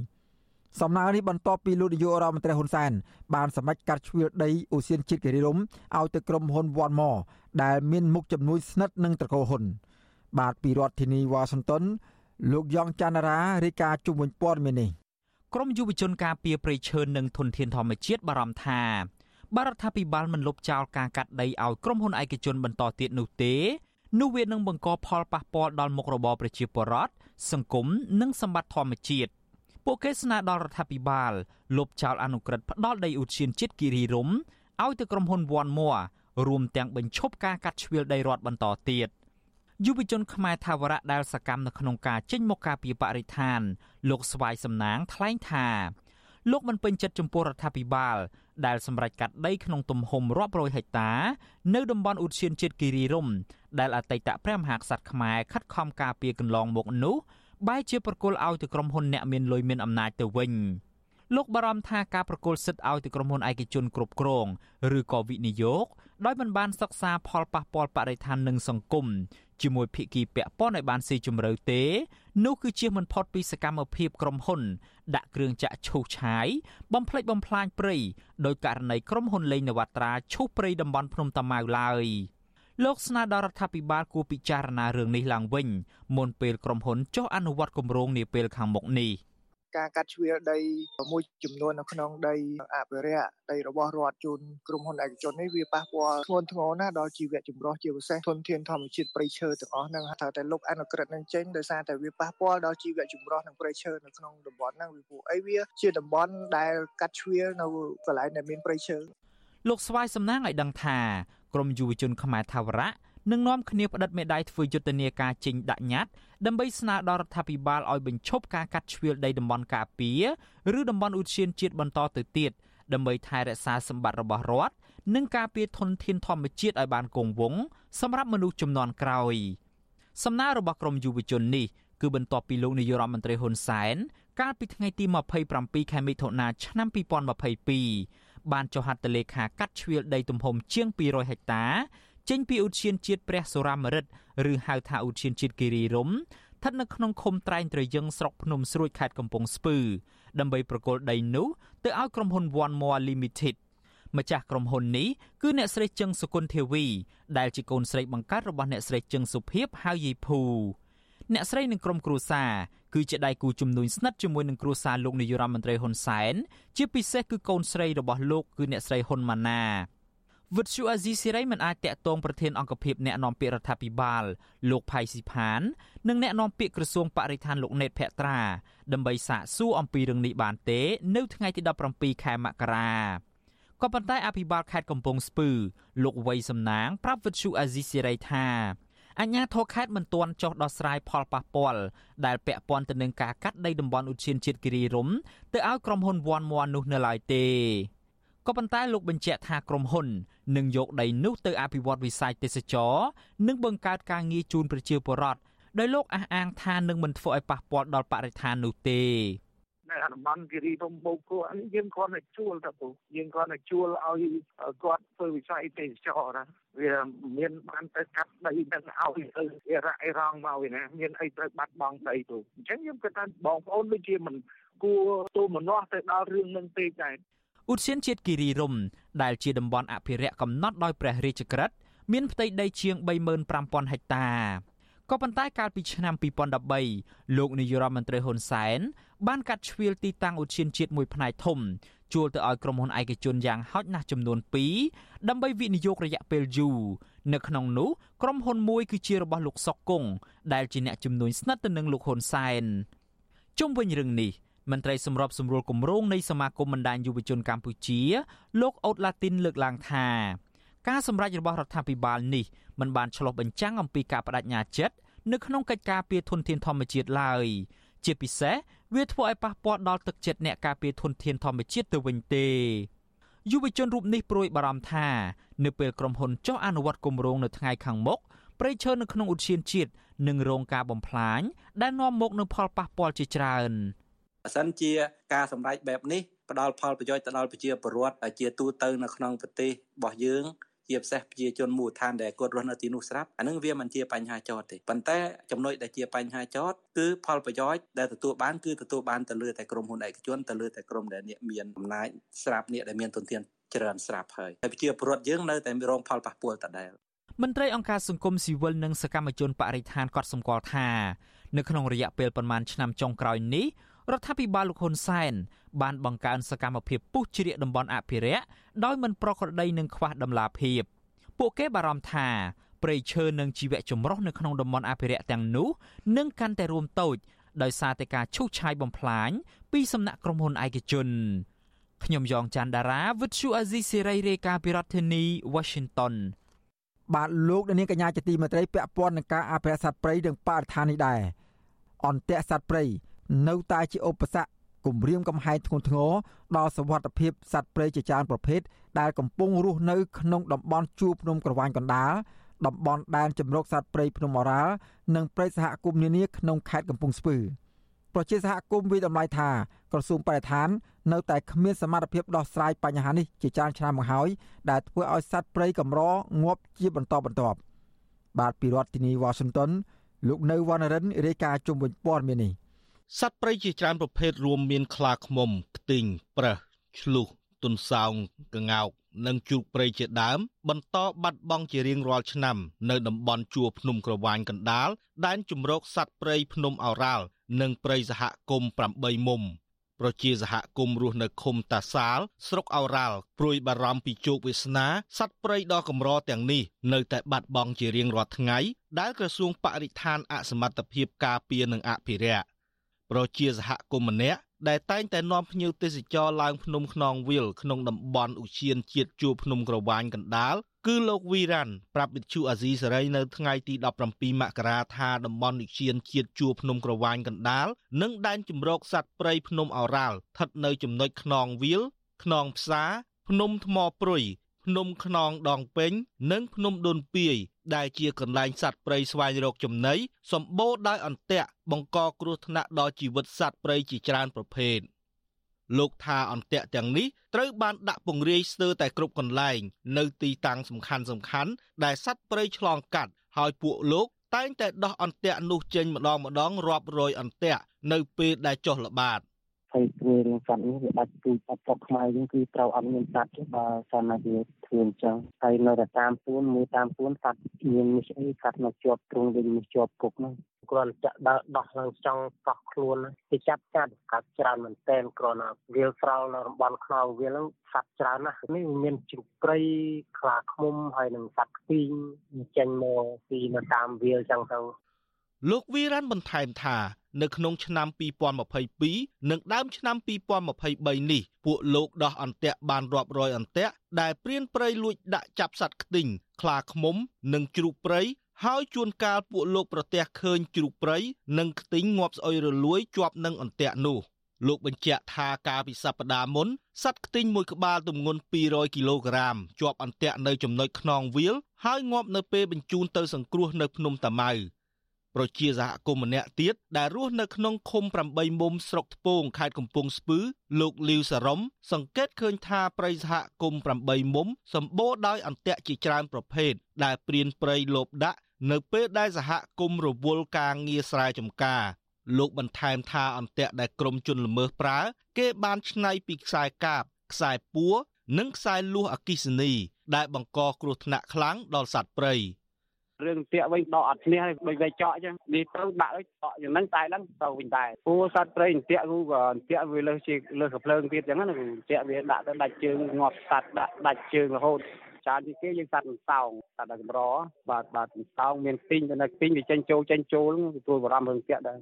សំណើនេះបន្ទាប់ពីលោកនាយករដ្ឋមន្ត្រីហ៊ុនសែនបានសម្រេចកាត់ជ្រឿដីអូសៀនជាតិគិរីរំឲ្យទៅក្រុមហ៊ុនវ៉ាន់ម៉ដែលមានមុខជំនួយស្និទ្ធនឹងត្រកូលហ៊ុនបាទពីរដ្ឋធានីវ៉ាស៊ីនតោនលោកយ៉ងច័ន្ទរារាយការណ៍ជុំវិញព័ត៌មាននេះ ក្រមយុវជនការពារព្រៃឈើនិងធនធានធម្មជាតិបារម្ភថាបរដ្ឋាភិបាលមិនលុបចោលការកាត់ដីឲ្យក្រុមហ៊ុនឯកជនបន្តទៀតនោះទេនោះវានឹងបង្កផលប៉ះពាល់ដល់មុខរបរប្រជាពលរដ្ឋសង្គមនិងសម្បត្តិធម្មជាតិពួកគេស្នើដល់រដ្ឋាភិបាលលុបចោលអនុក្រឹត្យផ្ដាល់ដីឧទ្យានជាតិគិរីរម្យឲ្យទៅក្រុមហ៊ុនវ៉ាន់មួរួមទាំងបញ្ឈប់ការកាត់ជ្រៀលដីរដ្ឋបន្តទៀត យុវជនខ្មែរថាវរៈដែលសកម្មនៅក្នុងការចេញមកការពីបរិស្ថាន លោកស្វាយសំណាងថ្លែងថាលោកមិនពេញចិត្តចំពោះរដ្ឋាភិបាលដែលសម្រេចកាត់ដីក្នុងទំហំរាប់រយហិកតា នៅតំបន់ឧទ្យានជាតិគិរីរម្យដែលអតីតព្រះមហាក្សត្រខ្មែរខិតខំការពារកន្លងមកនោះបែរជាប្រគល់ឲ្យទៅក្រុមហ៊ុនអ្នកមានលុយមានអំណាចទៅវិញលោកបារម្ភថាការប្រគល់សិទ្ធិឲ្យទៅក្រុមហ៊ុនឯកជនគ្រប់គ្រង ឬក៏វិនិយោគដោយមិនបានសិក្សាផលប៉ះពាល់បរិស្ថាននិងសង្គម ជាមួយភាគីពាក់ព័ន្ធឲ្យបានស៊ីជម្រៅទេ នោះគឺជាមិនផុតពីសកម្មភាពក្រុមហ៊ុន ដាក់គ្រឿងចាក់ឈូសឆាយបំផ្លិចបំផ្លាញព្រៃដោយករណីក្រុមហ៊ុនលេងនវត្រាឈូសព្រៃតំបន់ភ្នំតាម៉ៅឡើយលោកស្នើដល់រដ្ឋាភិបាលគួរពិចារណារឿងនេះឡើងវិញមុនពេលក្រុមហ៊ុនចុះអនុវត្តគម្រោងនាពេលខាងមុខនេះ។ ការកាត់ជ្រៀលដីមួយចំនួននៅក្នុងដីអភិរក្សដីរបស់រដ្ឋជូនក្រុមហ៊ុនឯកជននេះវាប៉ះពាល់ធ្ងន់ធ្ងរណាស់ដល់ជីវៈចម្រុះជាពិសេសធនធានធម្មជាតិព្រៃឈើទាំងអស់ហ្នឹងថាតែលុបអនុក្រឹត្យនឹងចេញដោយសារតែវាប៉ះពាល់ដល់ជីវៈចម្រុះនិងព្រៃឈើនៅក្នុងតំបន់ហ្នឹងវាពួកអីវាជាតំបន់ដែលកាត់ជ្រៀលនៅកន្លែងដែលមានព្រៃឈើលោកស្វាយសំណាងឲ្យដឹងថាក្រមយុវជនខ្មែរថាវរៈ នឹងនាំគ្នាផ្តិតមេដាយធ្វើយុទ្ធនាការចេញដាក់ញត្តិដើម្បីស្នើដល់រដ្ឋាភិបាលឲ្យបញ្ឈប់ការកាត់ជ្រៀលដីតំបន់ការពារឬតំបន់ឧទ្យានជាតិបន្តទៅទៀតដើម្បីថែរក្សាសម្បត្តិរបស់រដ្ឋនិងការពារធនធានធម្មជាតិឲ្យបានគង់វង្សសម្រាប់មនុស្សជំនាន់ក្រោយសំណើរបស់ក្រមយុវជននេះគឺបន្ទាប់ពីលោកនាយករដ្ឋមន្ត្រីហ៊ុនសែនកាលពីថ្ងៃទី27ខែមិថុនាឆ្នាំ2022បានចុះហត្ថលេខាកាត់ជ្រៀលដីទំហំជាង200ហិកតា ចេញពីឧទ្យានជាតិព្រះសុរាមរិទ្ធឬហៅថាឧទ្យានជាតិគិរីរម្យស្ថិតនៅក្នុងឃុំត្រែងត្រយឹងស្រុកភ្នំស្រួយខេត្តកំពង់ស្ពឺដើម្បីប្រគល់ដីនោះទៅឲ្យក្រុមហ៊ុន One More Limited ម្ចាស់ក្រុមហ៊ុននេះគឺអ្នកស្រីជឹងសុគន្ធធាវី ដែលជាកូនស្រីបង្កើតរបស់អ្នកស្រីជឹងសុភីបហៅយីភូអ្នកស្រីនិងក្រុមគ្រួសារគឺជាដៃគូជំនួញស្និទ្ធជាមួយនឹងគ្រួសារលោកនាយរដ្ឋមន្ត្រីហ៊ុនសែនជាពិសេសគឺកូនស្រីរបស់លោកគឺអ្នកស្រីហ៊ុនម៉ាណា វិទ្យុអាស៊ីសេរីមិនអាចតាក់ទងប្រធានអង្គភិបអ្នកនាំពាក្យរដ្ឋាភិបាលលោកផៃស៊ីផាន និងអ្នកនាំពាក្យក្រសួងបរិស្ថានលោកណេតភក្ត្រាដើម្បីសាកសួរអំពីរឿងនេះបានទេនៅថ្ងៃទី17ខែមករាក៏ប៉ុន្តែអភិបាលខេត្តកំពង់ស្ពឺលោកវ័យសំណាង ប្រាប់វិទ្យុអាស៊ីសេរីថាអញ្ញាធរខេត្តមិនទាន់ចុះដោះស្រាយផលប៉ះពាល់ដែលពាក់ព័ន្ធទៅនឹងការកាត់ដីតំបន់ឧទ្យានជាតិគិរីរម្យទៅឲ្យក្រុមហ៊ុនវ៉ាន់ម័ននោះនៅឡើយទេ ក៏ប៉ុន្តែលោកបញ្ជាក់ថាក្រុមហ៊ុននឹងយកដីនោះទៅអភិវឌ្ឍវិស័យទេសចរនិងបង្កើតការងារជូនប្រជាពលរដ្ឋដោយលោកអះអាងថានឹងមិនធ្វើឲ្យប៉ះពាល់ដល់បរិស្ថាននោះទេនៅតំបន់គិរីរំបូកគោអានេះយើងគ្រាន់តែជួលទៅពូយើងគ្រាន់តែជួលឲ្យគាត់ធ្វើវិស័យទេសចរណាវាមានបានទៅកាត់ដីនឹងឲ្យទៅអរ៉ាអេរ៉ង់មកវិញណាមានអីត្រូវបាត់បង់ដីទៅអញ្ចឹងខ្ញុំគិតថាបងប្អូនដូចជាមិនគួរទូមនាស់ទៅដល់រឿងនឹងពេកដែរ ឧទ្យានជាតិគិរីរំដែលជាតំបន់អភិរក្សកំណត់ដោយព្រះរាជក្រឹត្យមានផ្ទៃដីជាង35000ហិកតាក៏ប៉ុន្តែកាលពីឆ្នាំ2013លោកនាយរដ្ឋមន្ត្រីហ៊ុនសែនបានកាត់ជ្រៀលទីតាំងឧទ្យានជាតិមួយផ្នែកធំជួលទៅឲ្យក្រុមហ៊ុនឯកជនយ៉ាងហោចណាស់ចំនួន2ដើម្បីវិនិយោគរយៈពេលយូរនៅក្នុងនោះក្រុមហ៊ុនមួយគឺជារបស់លោកសុកគង់ដែលជាអ្នកជំនួយស្និទ្ធទៅនឹងលោកហ៊ុនសែនជុំវិញរឿងនេះ មន្ត្រីសម្របសម្រួលគម្រោងនៃសមាគមបណ្ដាញយុវជនកម្ពុជាលោកអូតឡាទីនលើកឡើងថាការសម្រេចរបស់រដ្ឋាភិបាលនេះមិនបានឆ្លុះបញ្ចាំងអំពីការបដិញ្ញាចិត្តនៅក្នុងកិច្ចការពារធនធានធម្មជាតិឡើយជាពិសេសវាធ្វើឲ្យប៉ះពាល់ដល់ទឹកចិត្តអ្នកការពារធនធានធម្មជាតិទៅវិញទេយុវជនរូបនេះព្រួយបារម្ភថានៅពេលក្រុមហ៊ុនចុះអនុវត្តគម្រោងនៅថ្ងៃខាងមុខព្រៃឈើនៅក្នុងឧទ្យានជាតិនឹងរងការបំផ្លាញដែលនាំមកនូវផលប៉ះពាល់ជាច្រើន បើសិនជាការសម្រេចបែបនេះផ្ដល់ផលប្រយោជន៍ទៅដល់ប្រជាពលរដ្ឋជាទូទៅនៅក្នុងប្រទេសរបស់យើងជាពិសេសប្រជាជនមូលដ្ឋានដែលគាត់រស់នៅទីនោះស្រាប់អានឹងវាមិនជាបញ្ហាចោតទេប៉ុន្តែចំណុចដែលជាបញ្ហាចោតគឺផលប្រយោជន៍ដែលទទួលបានគឺទទួលបានទៅលើតែក្រុមហ៊ុនឯកជនទៅលើតែក្រុមដែលអ្នកមានអំណាចស្រាប់អ្នកដែលមានទុនធានច្រើនស្រាប់ហើយតែប្រជាពលរដ្ឋយើងនៅតែរងផលប៉ះពាល់ដដែលមន្ត្រីអង្គការសង្គមស៊ីវិលនិងសកម្មជនបរិស្ថានកត់សម្គាល់ថានៅក្នុងរយៈពេលប្រមាណឆ្នាំចុងក្រោយនេះ រដ្ឋាភិបាលលោកហ៊ុនសែនបានបង្កើនសកម្មភាពពុះជ្រៀកតំបន់អភិរក្សដោយមិនប្រក្រតីនឹងខ្វះដំណាភាពពួកគេបារម្ភថាព្រៃឈើនិងជីវៈចម្រុះនៅក្នុងតំបន់អភិរក្សទាំងនោះនឹងកាន់តែរួមតូចដោយសារតែការឈូសឆាយបំផ្លាញពីសំណាក់ក្រុមហ៊ុនឯកជនខ្ញុំយ៉ងច័ន្ទដារាវិទ្យុអាស៊ីសេរីរាយការណ៍ពីរដ្ឋធានី Washington បាទលោកនាងកញ្ញាជាទីមេត្រីពាក់ព័ន្ធនឹងការអភិរក្សសត្វព្រៃនិងបរិស្ថាននេះដែរអន្ទាក់សត្វព្រៃ នៅតែជាឧបសគ្គគំរាមកំហែងធ្ងន់ធ្ងរដល់សុវត្ថិភាពសត្វព្រៃជាច្រើនប្រភេទដែលកំពុងរស់នៅក្នុងតំបន់ជួរភ្នំក្រវាញកណ្ដាលតំបន់ដែនជម្រកសត្វព្រៃភ្នំអរ៉ាល់និងព្រៃសហគមន៍នានាក្នុងខេត្តកំពង់ស្ពឺប្រជាសហគមន៍វិតម្លៃថាក្រសួងបរិស្ថាននៅតែគ្មានសមត្ថភាពដោះស្រាយបញ្ហានេះជាច្រើនឆ្នាំមកហើយដែលធ្វើឲ្យសត្វព្រៃកម្រងាប់ជាបន្តបន្ទាប់បាទពីរដ្ឋធានី Washington លោកនៅវណ្ណរិនរាយការណ៍ជុំវិញព័ត៌មាននេះ សត្វព្រៃជាច្រើនប្រភេទរួមមានខ្លាឃ្មុំខ្ទីងប្រើសឆ្លុះទុនសោងកងោកនិងជ្រូកព្រៃជាដើម បន្តបាត់បង់ជារៀងរាល់ឆ្នាំ នៅតំបន់ជួរភ្នំក្រវាញកណ្ដាលដែនជំរកសត្វព្រៃភ្នំឱរ៉ាល់និងព្រៃសហគមន៍8មុំប្រជាសហគមន៍រស់នៅឃុំតាសាលស្រុកឱរ៉ាល់ព្រួយបារម្ភពីជោគវាសនាសត្វព្រៃដ៏កម្រទាំងនេះនៅតែបាត់បង់ជារៀងរាល់ថ្ងៃដែលក្រសួងបរិស្ថានអសមត្ថភាពការពារនិងអភិរក្ស ប្រជាសហគមន៍ម្នាក់ដែលតែងតែនាំភ្ញៀវទេសចរឡើងភ្នំខ្នងវាលក្នុងតំបន់ឧឈានជាតិជួរភ្នំក្រវាញកណ្ដាលគឺលោកវីរ៉ាន់ប្រាប់វិទ្យុអាស៊ីសេរីនៅថ្ងៃទី17មករាថាតំបន់ឧឈានជាតិជួរភ្នំក្រវាញកណ្ដាលនិងដែនជម្រកសត្វព្រៃភ្នំឱរ៉ាល់ស្ថិតនៅចំណុចខ្នងវាលខ្នងផ្សាភ្នំថ្មព្រុយភ្នំខ្នងដងពេញនិងភ្នំដូនពាយ ដែលជាកន្លែងសត្វព្រៃស្វែងរកចំណីសម្បូរដោយអន្ទាក់បង្កគ្រោះថ្នាក់ដល់ជីវិតសត្វព្រៃជាច្រើនប្រភេទលោកថាអន្ទាក់ទាំងនេះត្រូវបានដាក់ពង្រាយស្ទើរតែគ្រប់កន្លែង នៅទីតាំងសំខាន់សំខាន់ដែលសត្វព្រៃឆ្លងកាត់ហើយពួកលោកតែងតែដោះអន្ទាក់នោះចេញម្ដងម្ដងរាប់រយអន្ទាក់នៅពេលដែលចុះល្បាត ហើយព្រួយរឿងសត្វនេះវាដាច់ពូជអត់ស្រុកខ្មែរយើងគឺត្រូវអត់មានសត្វទេបើសិនណាវាធ្វើអញ្ចឹងហើយនៅតែតាមពួនមួយតាមពួនសត្វមាននេះអីសត្វនៅជាប់ទ្រង់វិញនេះជាប់គុកហ្នឹងគ្រាន់ចាក់ដើរដោះឡើងចង់កោះខ្លួនគេចាប់ចាត់កាត់ច្រើនមែនតែនគ្រាន់តែវាលស្រោលនៅតំបន់ខ្នងវាលហ្នឹងសត្វច្រើនណាស់នេះមានជ្រូកព្រៃខ្លាឃ្មុំហើយនិងសត្វខ្ទីងចេញមកពីនៅតាមវាលចឹងទៅលោកវីរ៉ាន់បន្ថែមថា នៅក្នុងឆ្នាំ2022និងដើមឆ្នាំ2023នេះពួកលោកដោះអន្ទាក់បានរាប់រយអន្ទាក់ដែលព្រានព្រៃលួចដាក់ចាប់សត្វខ្ទីងខ្លាឃ្មុំ និងជ្រូកព្រៃហើយជួនកាលពួកលោកប្រទះឃើញជ្រូកព្រៃនិងខ្ទីងងាប់ស្អុយរលួយជាប់នឹងអន្ទាក់នោះលោកបញ្ជាក់ថាកាលពីសប្តាហ៍មុនសត្វខ្ទីងមួយក្បាលទម្ងន់200គីឡូក្រាមជាប់អន្ទាក់នៅចំណុចខ្នងវាលហើយងាប់នៅពេលបញ្ជូនទៅសង្គ្រោះនៅភ្នំតាម៉ៅ ប្រជាសហគមន៍ម្នាក់ទៀតដែលរស់នៅក្នុងឃុំ8មុំស្រុកថ្ពងខេត្តកំពង់ស្ពឺលោកលីវសារ៉ុមសង្កេតឃើញថាព្រៃសហគមន៍8មុំសម្បូរដោយអន្ទាក់ជាច្រើនប្រភេទដែលព្រានព្រៃលបដាក់នៅពេលដែលសហគមន៍រវល់ការងារស្រែចម្ការលោកបន្ថែមថាអន្ទាក់ដែលក្រមជនល្មើសប្រើគេបានឆ្នៃពីខ្សែកាបខ្សែពួរនិងខ្សែលួសអគិសនីដែលបង្កគ្រោះថ្នាក់ខ្លាំងដល់សត្វព្រៃ រឿងតាក់វិញដកអត់ឈ្នះដូចវាចော့អញ្ចឹងនេះទៅដាក់ឲ្យដកយ៉ាងហ្នឹងតែឡើងទៅវិញដែរពូសត្វព្រៃតាក់គូក៏តាក់វាលើសជាលើសកភ្លើងទៀតអញ្ចឹងណាគូតាក់វាដាក់ទៅដាច់ជើងងាប់សត្វដាក់ដាច់ជើងរហូតច្រើនជាងគេយើងសត្វអន្សោងសត្វកម្របាទបាទអន្សោងមានពីងទៅនៅពីងវាចេញចូលចេញចូលទទួលបារម្ភរឿងតាក់ដែរ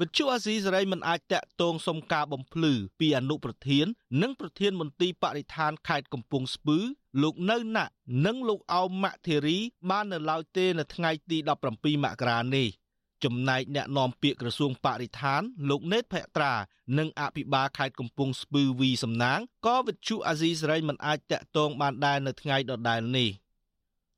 វិទ្យុអាស៊ីសេរីមិនអាចតាក់ទងសុំការបំភ្លឺពីអនុប្រធាន និងប្រធានមន្ទីរបរិស្ថានខេត្តកំពង់ស្ពឺ លោកនៅណាក់និងលោកអោមម៉ាក់ធីរី បាននៅឡើយទេនៅថ្ងៃទី17មករានេះចំណែកអ្នកនាំពាក្យក្រសួងបរិស្ថាន លោកណេតភក្ត្រានិងអភិបាលខេត្តកំពង់ស្ពឺវីសំណាងក៏វិទ្យុអាស៊ីសេរីមិនអាចតាក់ទងបានដែរនៅថ្ងៃដដែលនេះ។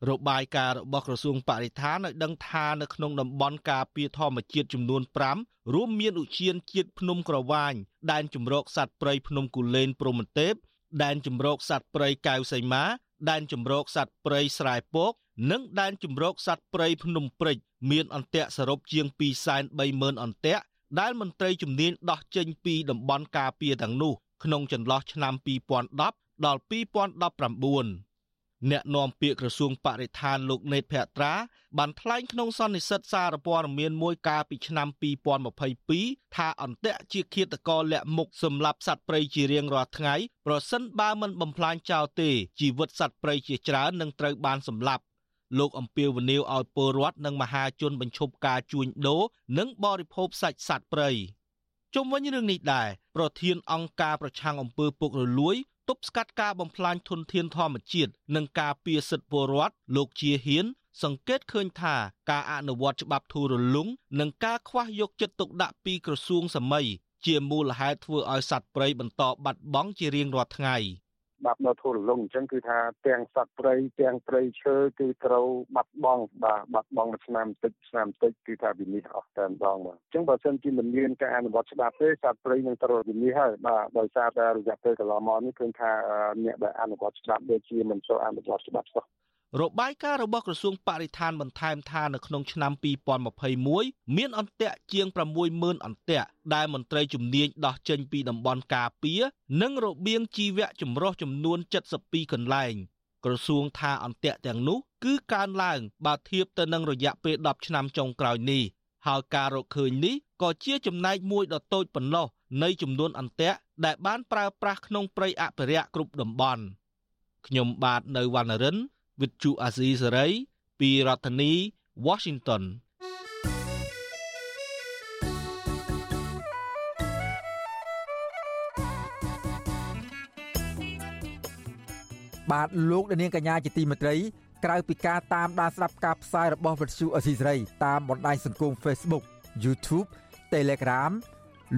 របាយការណ៍របស់ក្រសួងបរិស្ថានឲ្យដឹងថានៅក្នុងតំបន់ការពារធម្មជាតិចំនួន5រួមមានឧទ្យានជាតិភ្នំក្រវាញដែនជម្រកសត្វព្រៃភ្នំគូលែនព្រហ្មទេពដែនជម្រកសត្វព្រៃកៅសីមាដែនជម្រកសត្វព្រៃស្រែពក និងដែនជម្រកសត្វព្រៃភ្នំព្រិចមានអន្ទាក់សរុបជាង230,000អន្ទាក់ដែលមន្ត្រីជំនាញដោះចេញពីតំបន់ការពារទាំងនោះក្នុងចន្លោះឆ្នាំ2010ដល់2019 អ្នកនាំពាក្យក្រសួងបរិស្ថានលោកណេតភក្ត្រាបានថ្លែងក្នុងសន្និសីទសារព័ត៌មានមួយកាលពីឆ្នាំ2022ថាអន្ទាក់ជាឃាតករលាក់មុខសម្លាប់សត្វព្រៃជារៀងរាល់ថ្ងៃប្រសិនបើមិនបំផ្លាញចោលទេជីវិតសត្វព្រៃជាច្រើននឹងត្រូវបានសម្លាប់លោកអំពាវនាវឲ្យពលរដ្ឋនិងមហាជនបញ្ឈប់ការជួញដូរនិងបរិភោគសាច់សត្វព្រៃ ជុំវិញរឿងនេះដែរប្រធានអង្គការប្រឆាំងអំពើពុករលួយទប់ស្កាត់ការបំផ្លាញធនធានធម្មជាតិនិងការពារសិទ្ធិពលរដ្ឋលោកជាហ៊ាន សង្កេតឃើញថាការអនុវត្តច្បាប់ធូររលុងនិងការខ្វះយកចិត្តទុកដាក់ពីក្រសួងសម័យជាមូលហេតុធ្វើឲ្យសត្វព្រៃបន្តបាត់បង់ជារៀងរាល់ថ្ងៃ។ បាត់នៅធូររលុងអញ្ចឹងគឺថាទាំងសត្វព្រៃទាំងព្រៃឈើគឺត្រូវបាត់បង់បាទបាត់បង់មួយឆ្នាំតិចឆ្នាំតិចគឺថាវិនិច្ឆ័យអស់តែម្ដងបាទអញ្ចឹងបើសិនជាមិនមានការអនុវត្តច្បាប់ទេសត្វព្រៃនឹងត្រូវវិនិច្ឆ័យហើយបាទដោយសារតែរយៈពេលកន្លងមកនេះឃើញថាអ្នកដែលអនុវត្តច្បាប់ដូចជាមិនសូវអនុវត្តច្បាប់សោះ របាយការណ៍របស់ក្រសួងបរិស្ថានបន្ថែមថានៅក្នុងឆ្នាំ2021មានអន្ទាក់ជាង60000អន្ទាក់ដែលមន្ត្រីជំនាញដោះចេញពីតំបន់ការពារនិងរបៀងជីវៈចម្រុះចំនួន72កន្លែងក្រសួងថាអន្ទាក់ទាំងនោះគឺកើនឡើងបើធៀបទៅនឹងរយៈពេល10ឆ្នាំចុងក្រោយនេះហើយការរកឃើញនេះក៏ជាចំណែកមួយដ៏តូចប៉ុណ្ណោះនៃចំនួនអន្ទាក់ដែលបានប្រើប្រាស់ក្នុងព្រៃអភិរក្សគ្រប់តំបន់ខ្ញុំបាទនៅវណ្ណរិន វិទ្យុអាស៊ីសេរីពីរដ្ឋធានី Washington បាទលោកនាងកញ្ញាជាទីមេត្រីក្រៅពីការតាមដានស្ដាប់ការផ្សាយរបស់វិទ្យុអស៊ីសេរីតាមបណ្ដាញសង្គម Facebook YouTube Telegram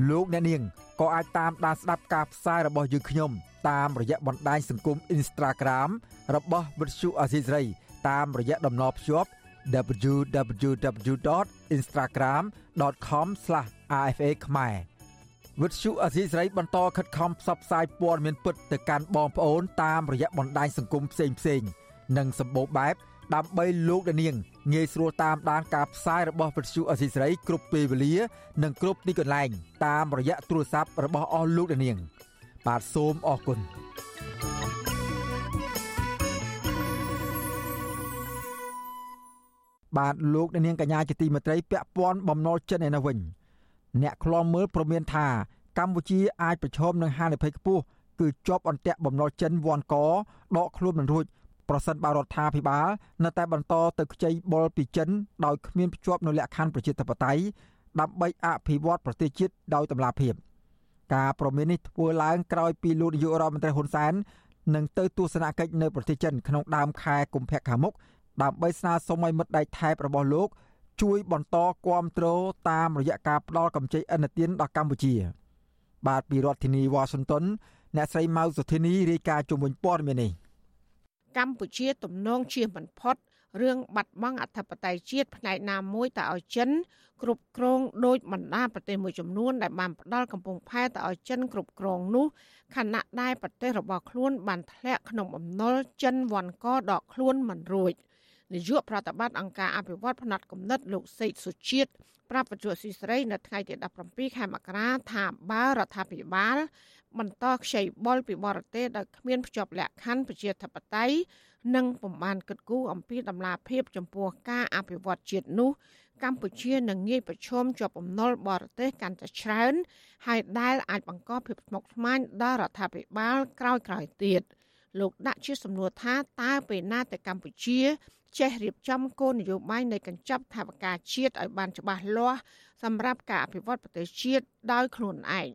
លោកអ្នកនាងក៏អាចតាមដានស្ដាប់ការផ្សាយរបស់យើងខ្ញុំតាមរយៈបណ្ដាញសង្គម Instagram របស់វិទ្យុអាស៊ីសេរី តាមរយៈតំណភ្ជាប់ www.instagram.com/rfa ខ្មែរវិទ្យុអាស៊ីសេរីបន្តខិតខំផ្សព្វផ្សាយព័ត៌មានពិតទៅកាន់បងប្អូនតាមរយៈបណ្ដាញសង្គមផ្សេងៗនិងសម្បូរបែបដើម្បីលោកនាងងាយស្រួលតាមដានការផ្សាយរបស់វិទ្យុអសីស្រីគ្រប់ពេលវេលា និងគ្រប់ទីកន្លែងតាមរយៈទូរស័ព្ទរបស់អស់លោកនាង បាទសូមអរគុណ បាទលោកនាងកញ្ញាជាទីមេត្រីពាក់ព័ន្ធបំណុលចិនឯនោះវិញអ្នកខ្លំមើលប្រមានថាកម្ពុជាអាចប្រឈមនឹងហានិភ័យខ្ពស់គឺជាប់អន្ទាក់បំណុលចិនវ៉ាន់កដកខ្លួនមិនរួចប្រសិនបើរដ្ឋាភិបាលនៅតែបន្តទៅខ្ចីបុលពីចិនដោយគ្មានភ្ជាប់នូវលក្ខខណ្ឌប្រជាធិបតេយ្យដើម្បីអភិវឌ្ឍប្រទេសជាតិដោយតម្លាភាពការប្រមាននេះធ្វើឡើងក្រោយពីលោកនាយករដ្ឋមន្ត្រីហ៊ុនសែននឹងទៅទស្សនកិច្ចនៅប្រទេសចិនក្នុងដើមខែកុម្ភៈខាងមុខ ដើម្បីស្នើសុំឲ្យមិត្តដៃថែបរបស់លោកជួយបន្តគាំទ្រតាមរយៈការផ្ដល់កម្ចីឥណទានដល់កម្ពុជា បាទពីរដ្ឋធានីវ៉ាស៊ីនតោនអ្នកស្រីម៉ៅសុធានីរាយការណ៍ជុំវិញព័ត៌មាននេះកម្ពុជាទំនងជាមិនផុតរឿងបាត់បង់អធិបតេយ្យជាតិផ្នែកណាមួយទៅឲ្យចិនគ្រប់គ្រងដោយបណ្ដាប្រទេសមួយចំនួនដែលបានផ្ដាល់កំពង់ផែទៅឲ្យចិនគ្រប់គ្រងនោះខណៈដែលប្រទេសរបស់ខ្លួនបានធ្លាក់ក្នុងបំណុលចិនវ៉ាន់កដកខ្លួនមិនរួច នាយកប្រតិបត្តិអង្គការអភិវឌ្ឍផ្នែកគណិតលោកសេកសុជាតិប្រាប់បច្ចុប្បន្នស៊ីស្រីនៅថ្ងៃទី17ខែមករាថាបើរដ្ឋាភិបាលបន្តខ្ចីបុលពីបរទេសដោយគ្មានភ្ជាប់លក្ខខណ្ឌប្រជាធិបតេយ្យនិងពំបានគិតគូរអំពីដំណាភាពចំពោះការអភិវឌ្ឍជាតិនោះកម្ពុជានឹងងាយប្រឈមជាប់បំណុលបរទេសកាន់តែច្រើនហើយដែលអាចបង្កភាពស្មុគស្មាញដល់រដ្ឋាភិបាលក្រោយៗទៀតលោកដាក់ជាសំណួរថាតើពេលណាតែកម្ពុជា ចេះរៀបចំគោលនយោបាយនៃកញ្ចប់ថវិកាជាតិឲ្យបានច្បាស់លាស់សម្រាប់ការអភិវឌ្ឍប្រទេសជាតិដោយខ្លួនឯង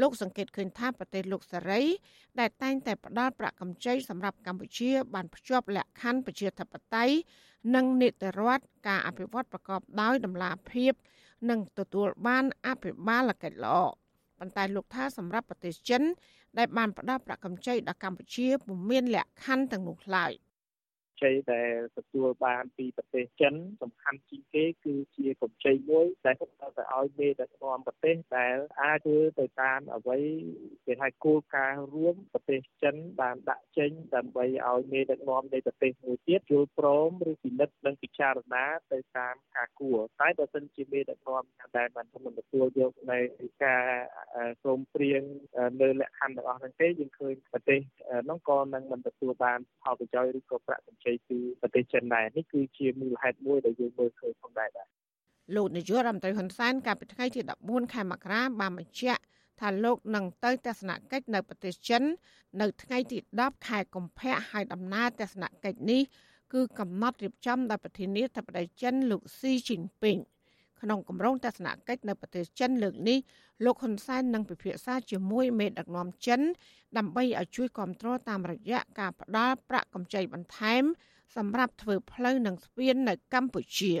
លោកសង្កេតឃើញថាប្រទេសលោកសេរី ដែលតែងតែផ្ដល់ប្រាក់កម្ចីសម្រាប់កម្ពុជា បានភ្ជាប់លក្ខខណ្ឌប្រជាធិបតេយ្យនិងនីតិរដ្ឋការអភិវឌ្ឍប្រកបដោយតម្លាភាពនិងទទួលបានអភិបាលកិច្ចល្អប៉ុន្តែលោកថាសម្រាប់ប្រទេសចិន ដែលបានផ្ដល់ប្រាក់កម្ចីដល់កម្ពុជាពុំមានលក្ខខណ្ឌទាំងនោះឡើយ។ ជ័យដែលទទួលបានពីប្រទេសចិនសំខាន់ជាងគេគឺជាកម្ចីមួយដែលគាត់ទៅឲ្យមេដឹកនាំប្រទេសដែលអាចធ្វើទៅតាមអ្វីគេហៅគោលការណ៍រួមប្រទេសចិនបានដាក់ចេញដើម្បីឲ្យមេដឹកនាំនៃប្រទេសមួយទៀតយល់ព្រមឬពិនិត្យនិងពិចារណាទៅតាមការគួរតែបើសិនជាមេដឹកនាំដែលបានមិនទទួលយកនៅការសូមព្រៀងនៅលក្ខខណ្ឌទាំងអស់ហ្នឹងទេយើងឃើញប្រទេសនោះក៏នឹងមិនទទួលបានផលប្រយោជន៍ឬក៏ប្រាក់កម្ចីពីប្រទេសចិនដែរនេះគឺជាមូលហេតុមួយដែលយើងមើលឃើញផងដែរបាទលោកនាយករដ្ឋមន្ត្រីហ៊ុនសែនកាលពីថ្ងៃទី14ខែមករាបានបញ្ជាក់ថាលោកនឹងទៅទស្សនកិច្ចនៅប្រទេសចិន នៅថ្ងៃទី10ខែកុម្ភៈហើយដំណើរទស្សនកិច្ចនេះគឺកំណត់រៀបចំដោយប្រធានាធិបតីចិនលោកស៊ីជីនពីង ក្នុងគម្រោងទស្សនកិច្ចនៅប្រទេសចិនលើកនេះលោកហ៊ុនសែននឹងពិភាក្សាជាមួយមេដឹកនាំចិន ដើម្បីឲ្យជួយគ្រប់គ្រងតាមរយៈការផ្ដល់ប្រាក់កម្ចីបន្ថែម សម្រាប់ធ្វើផ្លូវនិងស្ពាននៅកម្ពុជា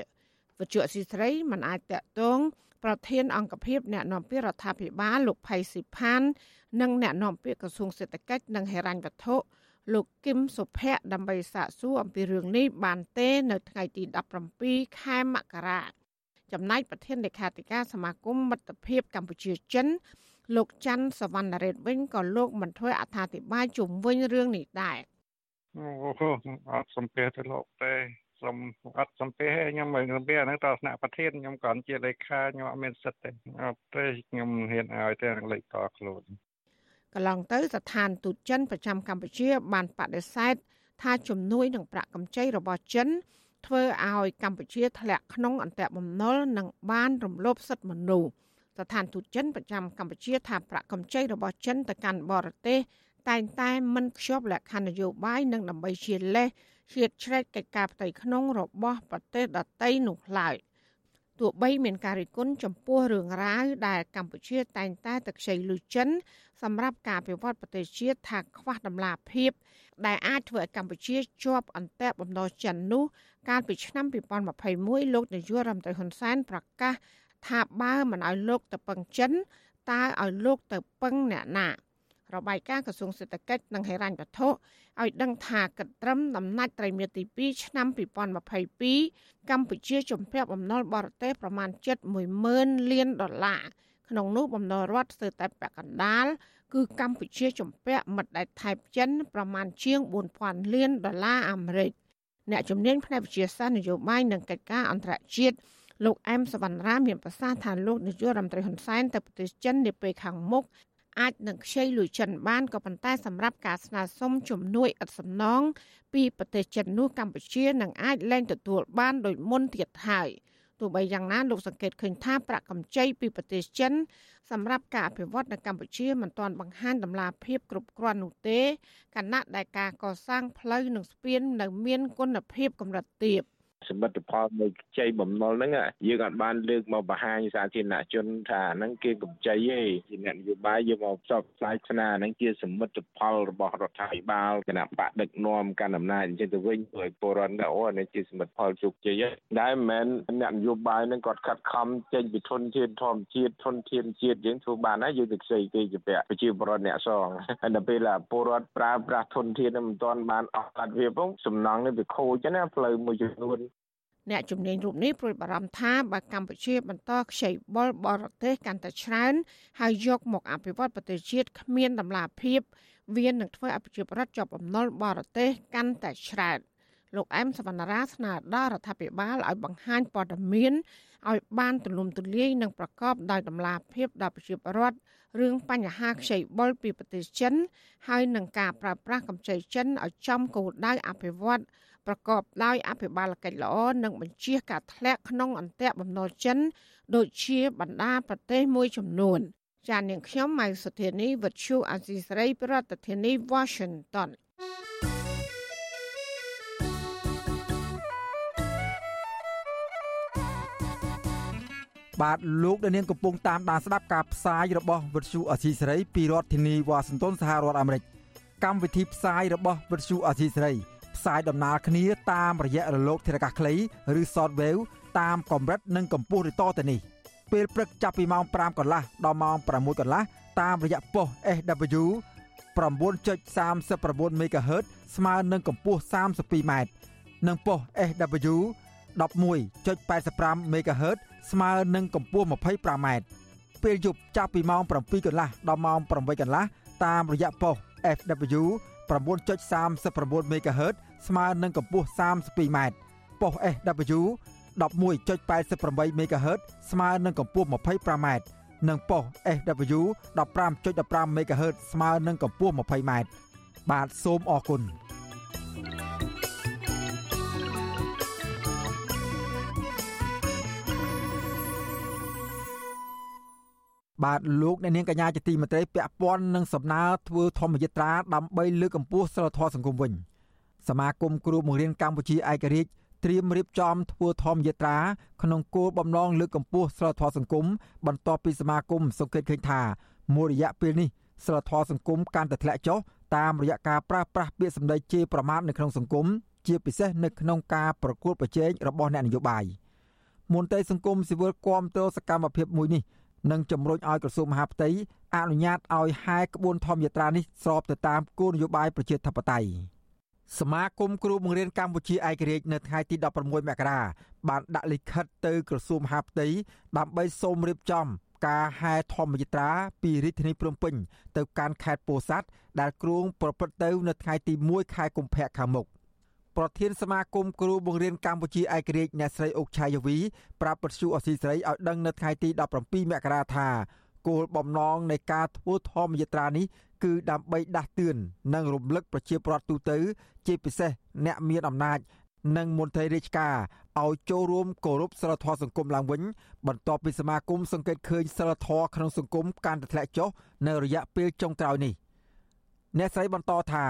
វិទ្យុស៊ីស្រីមិនអាចតកតងប្រធានអង្គភិបអ្នកនាំពាក្យរដ្ឋាភិបាលលោកផៃស៊ីផាន និងអ្នកនាំពាក្យក្រសួងសេដ្ឋកិច្ចនិងហិរញ្ញវត្ថុលោកគឹមសុភ័ក្រដើម្បីសាកសួរអំពីរឿងនេះបានទេ នៅថ្ងៃទី17ខែមករា ចំណែកប្រធានលេខាធិការសមាគមមិត្តភាពកម្ពុជាចិនលោកច័ន្ទសវណ្ណរ៉េតវិញក៏លោកមិនធ្វើអត្ថាធិប្បាយជុំវិញរឿងនេះដែរអូអត់សំភារទៅលោកទេសូមអត់សំភារខ្ញុំមិនសំភារហ្នឹងតើស្នាក់ប្រធានខ្ញុំគ្រាន់ជាលេខាខ្ញុំអត់មានសិទ្ធទេអត់ទេខ្ញុំហ៊ានឲ្យទេនឹងលេខតខ្លួនកន្លងទៅស្ថានទូតចិនប្រចាំកម្ពុជាបានបដិសេធថាជំនួយនឹងប្រាក់កម្ចីរបស់ចិន ធ្វើឲ្យកម្ពុជាធ្លាក់ក្នុងអន្ទាក់បំណុលនិងបានរំលោភសិទ្ធិមនុស្សស្ថានទូតចិនប្រចាំកម្ពុជាថាប្រាក់កម្ចីរបស់ចិនទៅកាន់បរទេសតែងតែមិនភ្ជាប់លក្ខខណ្ឌនយោបាយនិងដើម្បីជាលេសឈៀតឆ្រែកកិច្ចការផ្ទៃក្នុងរបស់ប្រទេសដទៃនោះឡើយ ទោះបីមានការរិះគន់ចំពោះរឿងរ៉ាវដែលកម្ពុជាតែងតែទឹកខ្ចីលុយចិនសម្រាប់ការអភិវឌ្ឍប្រទេសជាតិថាខ្វះតម្លាភាពដែលអាចធ្វើឲ្យកម្ពុជាជាប់អន្ទាក់បំណុលចិននោះកាលពីឆ្នាំ2021លោកនាយករដ្ឋមន្ត្រីហ៊ុនសែនប្រកាសថាបើមិនឲ្យលោកទៅពឹងចិនតើឲ្យលោកទៅពឹងអ្នកណា របាយការណ៍ក្រសួងសេដ្ឋកិច្ចនិងហិរញ្ញវត្ថុឲ្យដឹងថាកត្រឹមដំណាច់ត្រីមាសទី2ឆ្នាំ2022កម្ពុជាជំពាក់បំណុលបរទេសប្រមាណ710,000លានដុល្លារក្នុងនោះបំណុលរដ្ឋស្ទើរតែពាក់កណ្ដាលគឺកម្ពុជាជំពាក់មិត្តដៃថៃចិនប្រមាណជាង4,000លានដុល្លារអាមេរិកអ្នកជំនាញផ្នែកវិទ្យាសាស្ត្រនយោបាយនិងកិច្ចការអន្តរជាតិលោកអែមសវណ្ណរាមានប្រសាសន៍ថាលោកនាយករដ្ឋមន្ត្រីហ៊ុនសែនទៅប្រទេសចិននាពេលខាងមុខ អាចនឹងខ្ចីលុយចិនបានក៏ប៉ុន្តែសម្រាប់ការស្នើសុំជំនួយឥតសំណងពីប្រទេសចិននោះកម្ពុជានឹងអាចលែងទទួលបានដោយមុនទៀតហើយទោះបីយ៉ាងណាលោកសង្កេតឃើញថាប្រាក់កម្ចីពីប្រទេសចិនសម្រាប់ការអភិវឌ្ឍនៅកម្ពុជាមិនទាន់បង្ហាញដំណាភាពគ្រប់គ្រាន់នោះទេខណៈដែលការកសាងផ្លូវនិងស្ពាននៅមានគុណភាពកម្រិតទាប សមិទ្ធផលនៃជ័យបំណុលហ្នឹងយើងអាចបានលើកមកបង្ហាញសាធារណជនថាហ្នឹងគេកម្ចីទេជាអ្នកនយោបាយយកមកផ្សព្វផ្សាយស្នាហ្នឹងជាសមិទ្ធផលរបស់រដ្ឋាភិបាលគណៈបកដឹកនាំកាន់អំណាចអញ្ចឹងទៅវិញឲ្យពលរដ្ឋថាអូនេះជាសមិទ្ធផលជោគជ័យដែរមិនមែនអ្នកនយោបាយហ្នឹងគាត់ខិតខំចេញពីធនធានធម្មជាតិធនធានជាតិយើងធ្វើបានហើយយើងទៅខ្ចីគេជាពាក់ប្រជាពលរដ្ឋអ្នកសងហើយដល់ពេលពលរដ្ឋប្រើប្រាស់ធនធានមិនទាន់បានអស់កាត់វាផងសំណង់នេះវាខូចណាផ្លូវមួយចំនួន អ្នកជំនាញរូបនេះព្រួយបារម្ភថាបើកម្ពុជាបន្តខ្ចីបុលបរទេសកាន់តែច្រើនហើយយកមកអភិវឌ្ឍប្រទេសជាតិគ្មានតម្លាភាពវានឹងធ្វើឲ្យប្រជាពលរដ្ឋជាប់បំណុលបរទេសកាន់តែច្រើនលោកអែមសវណ្ណារាស្នើដល់រដ្ឋាភិបាលឲ្យបង្ហាញព័ត៌មានឲ្យបានទូលំទូលាយនិងប្រកបដោយតម្លាភាពដល់ប្រជាពលរដ្ឋរឿងបញ្ហាខ្ចីបុលពីប្រទេសចិនហើយនឹងការប្រើប្រាស់កម្ចីចិនឲ្យចំគោលដៅអភិវឌ្ឍ ប្រកបដោយអភិបាលកិច្ចល្អនិងបញ្ជាការធ្លាក់ក្នុងអន្ទាក់បំណុលចិន ដូចជាបណ្ដាប្រទេសមួយចំនួន ចាននាងខ្ញុំម៉ៃសុធានីវិទ្យុអាស៊ីសេរីប្រធានាធិបតី Washington បាទលោកដានាងកំពុងតាមដានស្ដាប់ការផ្សាយរបស់វិទ្យុអសីសេរីពីរដ្ឋធានីវ៉ាស៊ីនតោនសហរដ្ឋអាមេរិកកម្មវិធីផ្សាយរបស់វិទ្យុអសីសេរី ផ្សាយដំណើរគ្នាតាមរយៈរលកធារកាសខ្លីឬ Shortwave តាមកម្រិតនិងកម្ពស់ឬតទៅនេះពេលព្រឹកចាប់ពីម៉ោង5កន្លះដល់ម៉ោង6កន្លះតាមរយៈប៉ុស SW 9.39 MHz ស្មើនឹងកម្ពស់ 32m និងប៉ុស SW 11.85 MHz ស្មើនឹងកម្ពស់ 25m ពេលយប់ចាប់ពីម៉ោង7កន្លះដល់ម៉ោង8កន្លះតាមរយៈប៉ុស FW 9.39 MHz ស្មើនឹងកម្ពស់ 32m ប៉ុស SW 11.88 MHz ស្មើនឹងកម្ពស់ 25m និងប៉ុស SW 15.15 MHz ស្មើនឹងកម្ពស់ 20m បាទសូមអរគុណបាទលោកអ្នកនាងកញ្ញាជាទីមេត្រីពាក់ព័ន្ធនឹងសំណើធ្វើធម្មយត្រាដើម្បីលើកកម្ពស់សិលធម៌សង្គមវិញ សមាគមគ្រូបង្រៀនកម្ពុជាឯករាជ្យត្រៀមរៀបចំធ្វើធម្មយត្រាក្នុងគោលបំណងលើកកម្ពស់សិលធម៌សង្គមបន្ទាប់ពីសមាគមសង្កេតឃើញថាមួយរយៈពេលនេះសិលធម៌សង្គមកាន់តែធ្លាក់ចុះតាមរយៈការប្រើប្រាស់ពាក្យសម្ដីជេរប្រមាថនៅក្នុងសង្គមជាពិសេសនៅក្នុងការប្រកួតប្រជែងរបស់អ្នកនយោបាយមន្ត្រីសង្គមស៊ីវិលគាំទ្រសកម្មភាពមួយនេះនិងជំរុញឲ្យក្រសួងមហាផ្ទៃអនុញ្ញាតឲ្យហែក្បួនធម្មយាត្រានេះស្របទៅតាមគោលនយោបាយប្រជាធិបតេយ្យ សមាគមគ្រូបង្រៀនកម្ពុជាឯករាជ្យនៅថ្ងៃទី16មករាបានដាក់លិខិតទៅក្រសួងមហាផ្ទៃដើម្បីសូមរៀបចំការហែធម្មយាត្រាពីរាជធានីភ្នំពេញទៅកាន់ខេត្តពោធិ៍សាត់ដែលគ្រោងប្រព្រឹត្តទៅនៅថ្ងៃទី1ខែកុម្ភៈខាងមុខប្រធានសមាគមគ្រូបង្រៀនកម្ពុជាឯករាជ្យអ្នកស្រីអុកឆាយវីប្រាប់ពទ្យុអស៊ីសេរីឲ្យដឹងនៅថ្ងៃទី17មករាថាគោលបំណងនៃការធ្វើធម្មយាត្រានេះ គឺដើម្បីដាស់តឿននិងរំលឹកប្រជាពលរដ្ឋទូទៅ ជាពិសេសអ្នកមានអំណាច និងមន្ត្រីរាជការឲ្យចូលរួមគោរពសិលធម៌សង្គមឡើងវិញ បន្ទាប់ពីសមាគមសង្កេតឃើញសិលធម៌ក្នុងសង្គមកាន់តែធ្លាក់ចុះនៅរយៈពេលចុងក្រោយនេះអ្នកស្រីបន្តថា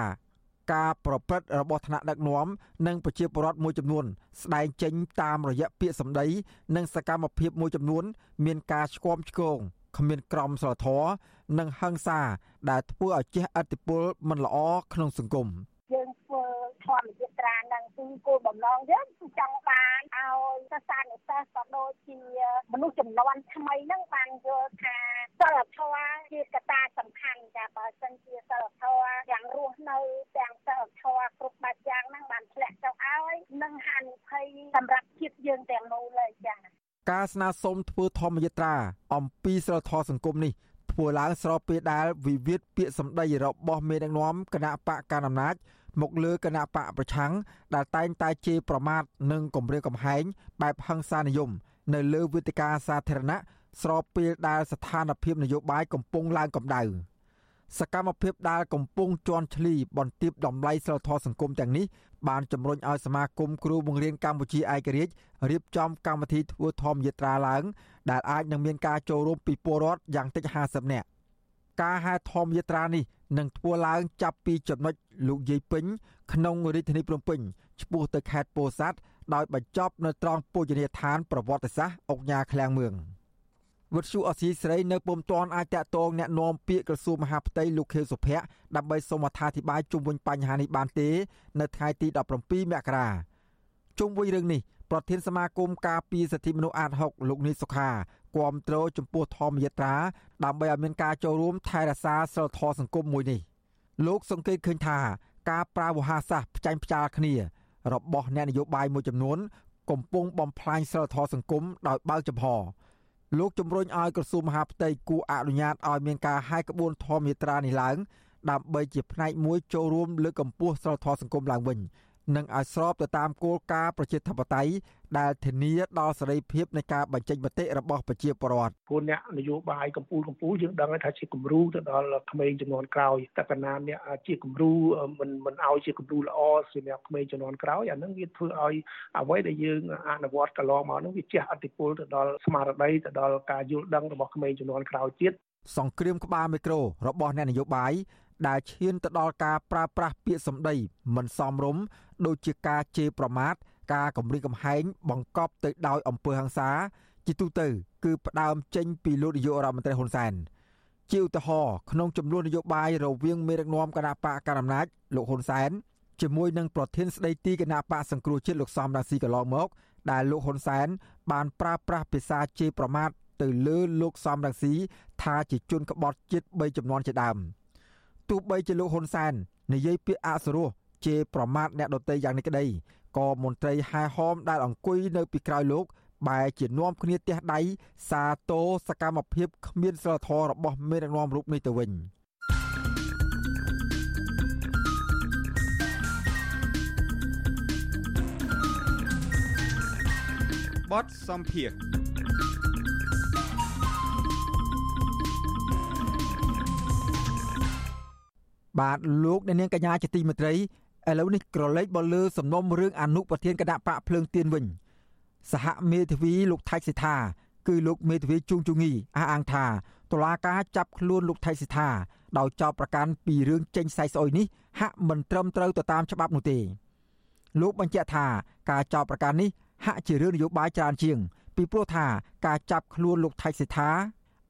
ការប្រព្រឹត្តរបស់ថ្នាក់ដឹកនាំនិងប្រជាពលរដ្ឋមួយចំនួន ស្ដែងចេញតាមរយៈពាក្យសម្ដី និងសកម្មភាពមួយចំនួន មានការឆ្គាំឆ្គង គ្មានក្រមសីលធម៌និងហិង្សាដែលធ្វើឲ្យជះឥទ្ធិពលមិនល្អក្នុងសង្គមយើងធ្វើធម្មយាត្រានឹងគឺគោលបំណងយើងចង់បានឲ្យសិស្សានុសិស្សក៏ដូចជាមនុស្សចំនួនថ្មីនឹងបានយល់ថាសិលធម៌ជាកត្តាសំខាន់ចាបើសិនជាសិលធម៌យ៉ាងរស់នៅទាំងសិលធម៌គ្រប់បែបយ៉ាងហ្នឹងបានធ្លាក់ចុះឲ្យនឹងហានិភ័យសម្រាប់ជាតិយើងទាំងមូលហើយចា ការស្នើសុំធ្វើធម្មយាត្រាអំពីសិលធម៌សង្គមនេះធ្វើឡើងស្របពេលដែលវិវាទពាក្យសម្ដីរបស់មេដឹកនាំគណៈបកកណ្ដាលអំណាចមកលើគណៈបកប្រឆាំងដែលតែងតែជេរប្រមាថនិងគំរាមកំហែងបែបហិង្សានិយមនៅលើវេទិកាសាធារណៈស្របពេលដែលស្ថានភាពនយោបាយកំពុងឡើងកម្ដៅសកម្មភាពដែលកំពុងជន់ឈ្លីបន្ទាបតម្លៃសិលធម៌សង្គមទាំងនេះ បានជំរុញឲ្យសមាគមគ្រូបង្រៀនកម្ពុជាឯករាជ្យរៀបចំកម្មវិធីធ្វើធម្មយាត្រាឡើង ដែលអាចនឹងមានការចូលរួមពីពលរដ្ឋយ៉ាងតិច50នាក់ការហែធម្មយាត្រានេះនឹងធ្វើឡើងចាប់ពីចំណុចលោកយាយពេញ ក្នុងរាជធានីភ្នំពេញឆ្ពោះទៅខេត្តពោធិ៍សាត់ដោយបញ្ចប់នៅត្រង់ពុជនីយដ្ឋានប្រវត្តិសាស្ត្រអុកញ៉ាឃ្លាំងមឿង វិទ្យុអសីស្រីនៅពុំទាន់អាចតាក់ទងแนะនាំពាក្យក្រសួងមហាផ្ទៃលោកខៀវសុភ័ក្រដើម្បីសូមអត្ថាធិប្បាយជុំវិញបញ្ហានេះបានទេ នៅថ្ងៃទី17មករាជុំវិញរឿងនេះប្រធានសមាគមការពារសិទ្ធិមនុស្សអាត6លោកនីសុខាគាំទ្រចំពោះធម្មយត្រាដើម្បីឲ្យមានការចូលរួមថែរក្សាសិលធម៌សង្គមមួយនេះលោកសង្កេតឃើញថាការប្រើវោហារសាស្ត្រផ្ចាញ់ផ្ចាលគ្នារបស់អ្នកនយោបាយមួយចំនួនកំពុងបំផ្លាញសិលធម៌សង្គមដោយបើកចំហ លោកជំរុញឲ្យក្រសួងមហាផ្ទៃគួរអនុញ្ញាតឲ្យមានការហាយក្បួនធម្មយាត្រានេះឡើងដើម្បីជាផ្នែកមួយចូលរួមលើកកម្ពស់សិលធម៌សង្គមឡើងវិញ និងឲ្យស្របទៅតាមគោលការណ៍ប្រជាធិបតេយ្យដែលធានាដល់សេរីភាពនៃការបញ្ចេញមតិរបស់ប្រជាពលរដ្ឋព្រោះអ្នកនយោបាយកម្ពុជាកម្ពុជាយើងដឹងថាជាគំរូទៅដល់ក្មេងចំនួនក្រោយតែកណាអ្នកជាគំរូមិនមិនឲ្យជាគំរូល្អសម្រាប់ក្មេងចំនួនក្រោយអានឹងវាធ្វើឲ្យអ្វីដែលយើងអនុវត្តកន្លងមកនោះវាជះឥទ្ធិពលទៅដល់ស្មារតីទៅដល់ការយល់ដឹងរបស់ក្មេងចំនួនក្រោយទៀតសង្គ្រាមក្បាលមីក្រូរបស់អ្នកនយោបាយ ដែលឈានទៅដល់ការប្រើប្រាស់ពាក្យសម្ដីមិនសមរម្យដូចជាការជេរប្រមាថការគំរាមកំហែងបង្កប់ទៅដោយអំពើហិង្សា ជាទូទៅ គឺផ្ដើមចេញពីលោកនាយករដ្ឋមន្ត្រីហ៊ុនសែនជាឧទាហរណ៍ក្នុងចំនួននយោបាយរវាងមេដឹកនាំគណៈបកកណ្ដាលអំណាចលោកហ៊ុនសែនជាមួយនឹងប្រធានស្ដីទីគណៈបកសង្គ្រោះជាតិលោកសំរាស៊ីកន្លងមក ដែលលោកហ៊ុនសែនបានប្រើប្រាស់ភាសាជេរប្រមាថទៅលើលោកសំរងស៊ីថាជាជនក្បត់ជាតិ3ចំនួនជាដើម ទោះបីជាលោកហ៊ុនសែននិយាយពាក្យអសុរោះជេរប្រមាថអ្នកដទៃយ៉ាងនេះក្តីក៏មន្ត្រីហែហោមដែលអង្គុយនៅពីក្រោយលោកបែរជានាំគ្នាទះដៃសាទរសកម្មភាពគ្មានសិលធម៌របស់មេដឹកនាំរូបនេះទៅវិញបតសំភារ បាទលោកអ្នកនាងកញ្ញាជាទីមេត្រីឥឡូវនេះក្រឡេកមកលើសំណុំរឿងអនុប្រធានគណៈបកភ្លើងទៀនវិញសហមេធាវីលោកថៃសិដ្ឋាគឺលោកមេធាវីជួងជងីអះអាងថាតុលាការចាប់ខ្លួនលោកថៃសិដ្ឋាដោយចោទប្រកាន់ពីរឿងចេញសាយស្អុយនេះហាក់មិនត្រឹមត្រូវទៅតាមច្បាប់នោះទេលោកបញ្ជាក់ថាការចោទប្រកាន់នេះហាក់ជារឿងនយោបាយច្រើនជាង ពីព្រោះថាការចាប់ខ្លួនលោកថៃសិដ្ឋា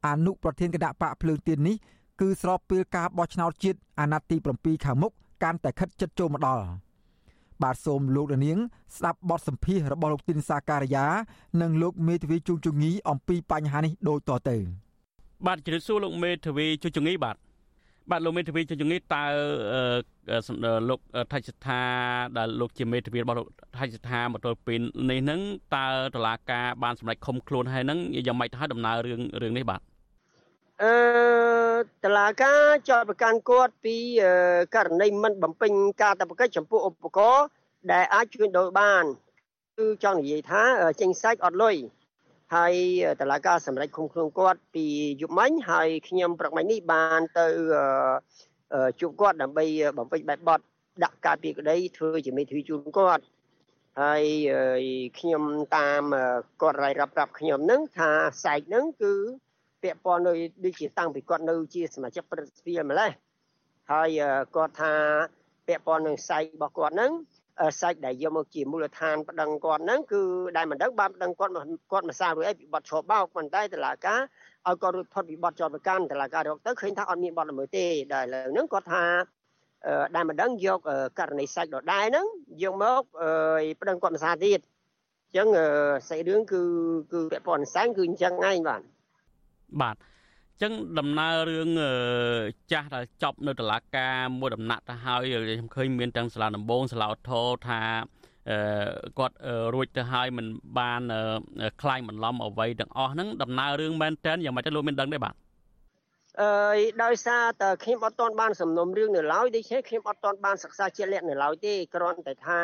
អនុប្រធានគណៈបកភ្លើងទៀននេះ គឺស្របពេលការបោះឆ្នោតជាតិអាណត្តិទី7ខាងមុខកាន់តែខិតជិតចូលមកដល់បាទសូមលោកនាង ស្ដាប់បទសម្ភាសរបស់លោកទីនសាការីយ៉ានិងលោកមេធាវីជួងជងីអំពីបញ្ហានេះដូចតទៅ បាទជម្រាបសួរលោកមេធាវីជួងជងីបាទបាទលោកមេធាវីជួងជងីតើលោកថៃសិដ្ឋាដែលលោកជាមេធាវីរបស់លោកថៃសិដ្ឋាមកទល់ពេលនេះហ្នឹងតើតឡាការបានសម្រេចឃុំខ្លួនហើយហ្នឹងយ៉ាងម៉េចទៅហើយដំណើររឿងរឿងនេះបាទ អឺតឡាការចោទប្រកាន់គាត់ពីករណីមិនបំពេញការតបកិច្ចចំពោះឧបករណ៍ដែលអាចជួញដូរបានគឺចង់និយាយថាចេញសាច់អត់លុយហើយតឡាការសម្រេចឃុំខ្លួនគាត់ពីយប់មិញហើយខ្ញុំប្រកមិញនេះបានទៅជួបគាត់ដើម្បីបំពេញបែបបទដាក់ការពីក្តីធ្វើជាមេធាវីជូនគាត់ហើយខ្ញុំតាមគាត់រាយរាប់ប្រាប់ខ្ញុំនឹងថាសាច់នឹងគឺ ពាក់ព័ន្ធនៅដូចជាតាំងពីគាត់នៅជាសមាជិកព្រឹទ្ធសភាម្លេះហើយគាត់ថាពាក់ព័ន្ធនឹងសាច់របស់គាត់ហ្នឹងសាច់ដែលយកមកជាមូលដ្ឋានប្តឹងគាត់ហ្នឹងគឺដែលមិនដឹងបានប្តឹងគាត់គាត់មិនសាររួចអីពីបទឆោបោកប៉ុន្តែតឡាការឲ្យគាត់រួចផុតពីបទចោទប្រកាន់តឡាការរកទៅឃើញថាអត់មានបទល្មើសទេដែលឥឡូវហ្នឹងគាត់ថាដែលមិនដឹងយកករណីសាច់ដដែលហ្នឹងយកមកប្តឹងគាត់មិនសារទៀតអញ្ចឹងសាច់រឿងគឺគឺពាក់ព័ន្ធនឹងសាច់គឺអញ្ចឹងឯងបាទ បាទចឹងដំណើររឿងចាស់ដែលចប់នៅតុលាការមួយដំណាក់ទៅហើយខ្ញុំឃើញមានទាំងសាលាដំបងសាលាឧទ្ធរថាអឺគាត់រួចទៅហើយមិនបានคลายបន្លំអ្វីទាំងអស់ហ្នឹងដំណើររឿងមែនតើយ៉ាងម៉េចទៅលោកមានដឹងទេបាទអឺដោយសារតែខ្ញុំអត់ទាន់បានសំណុំរឿងនៅឡើយដូច្នេះខ្ញុំអត់ទាន់បានសិក្សាជាក់លាក់នៅឡើយទេគ្រាន់តែថា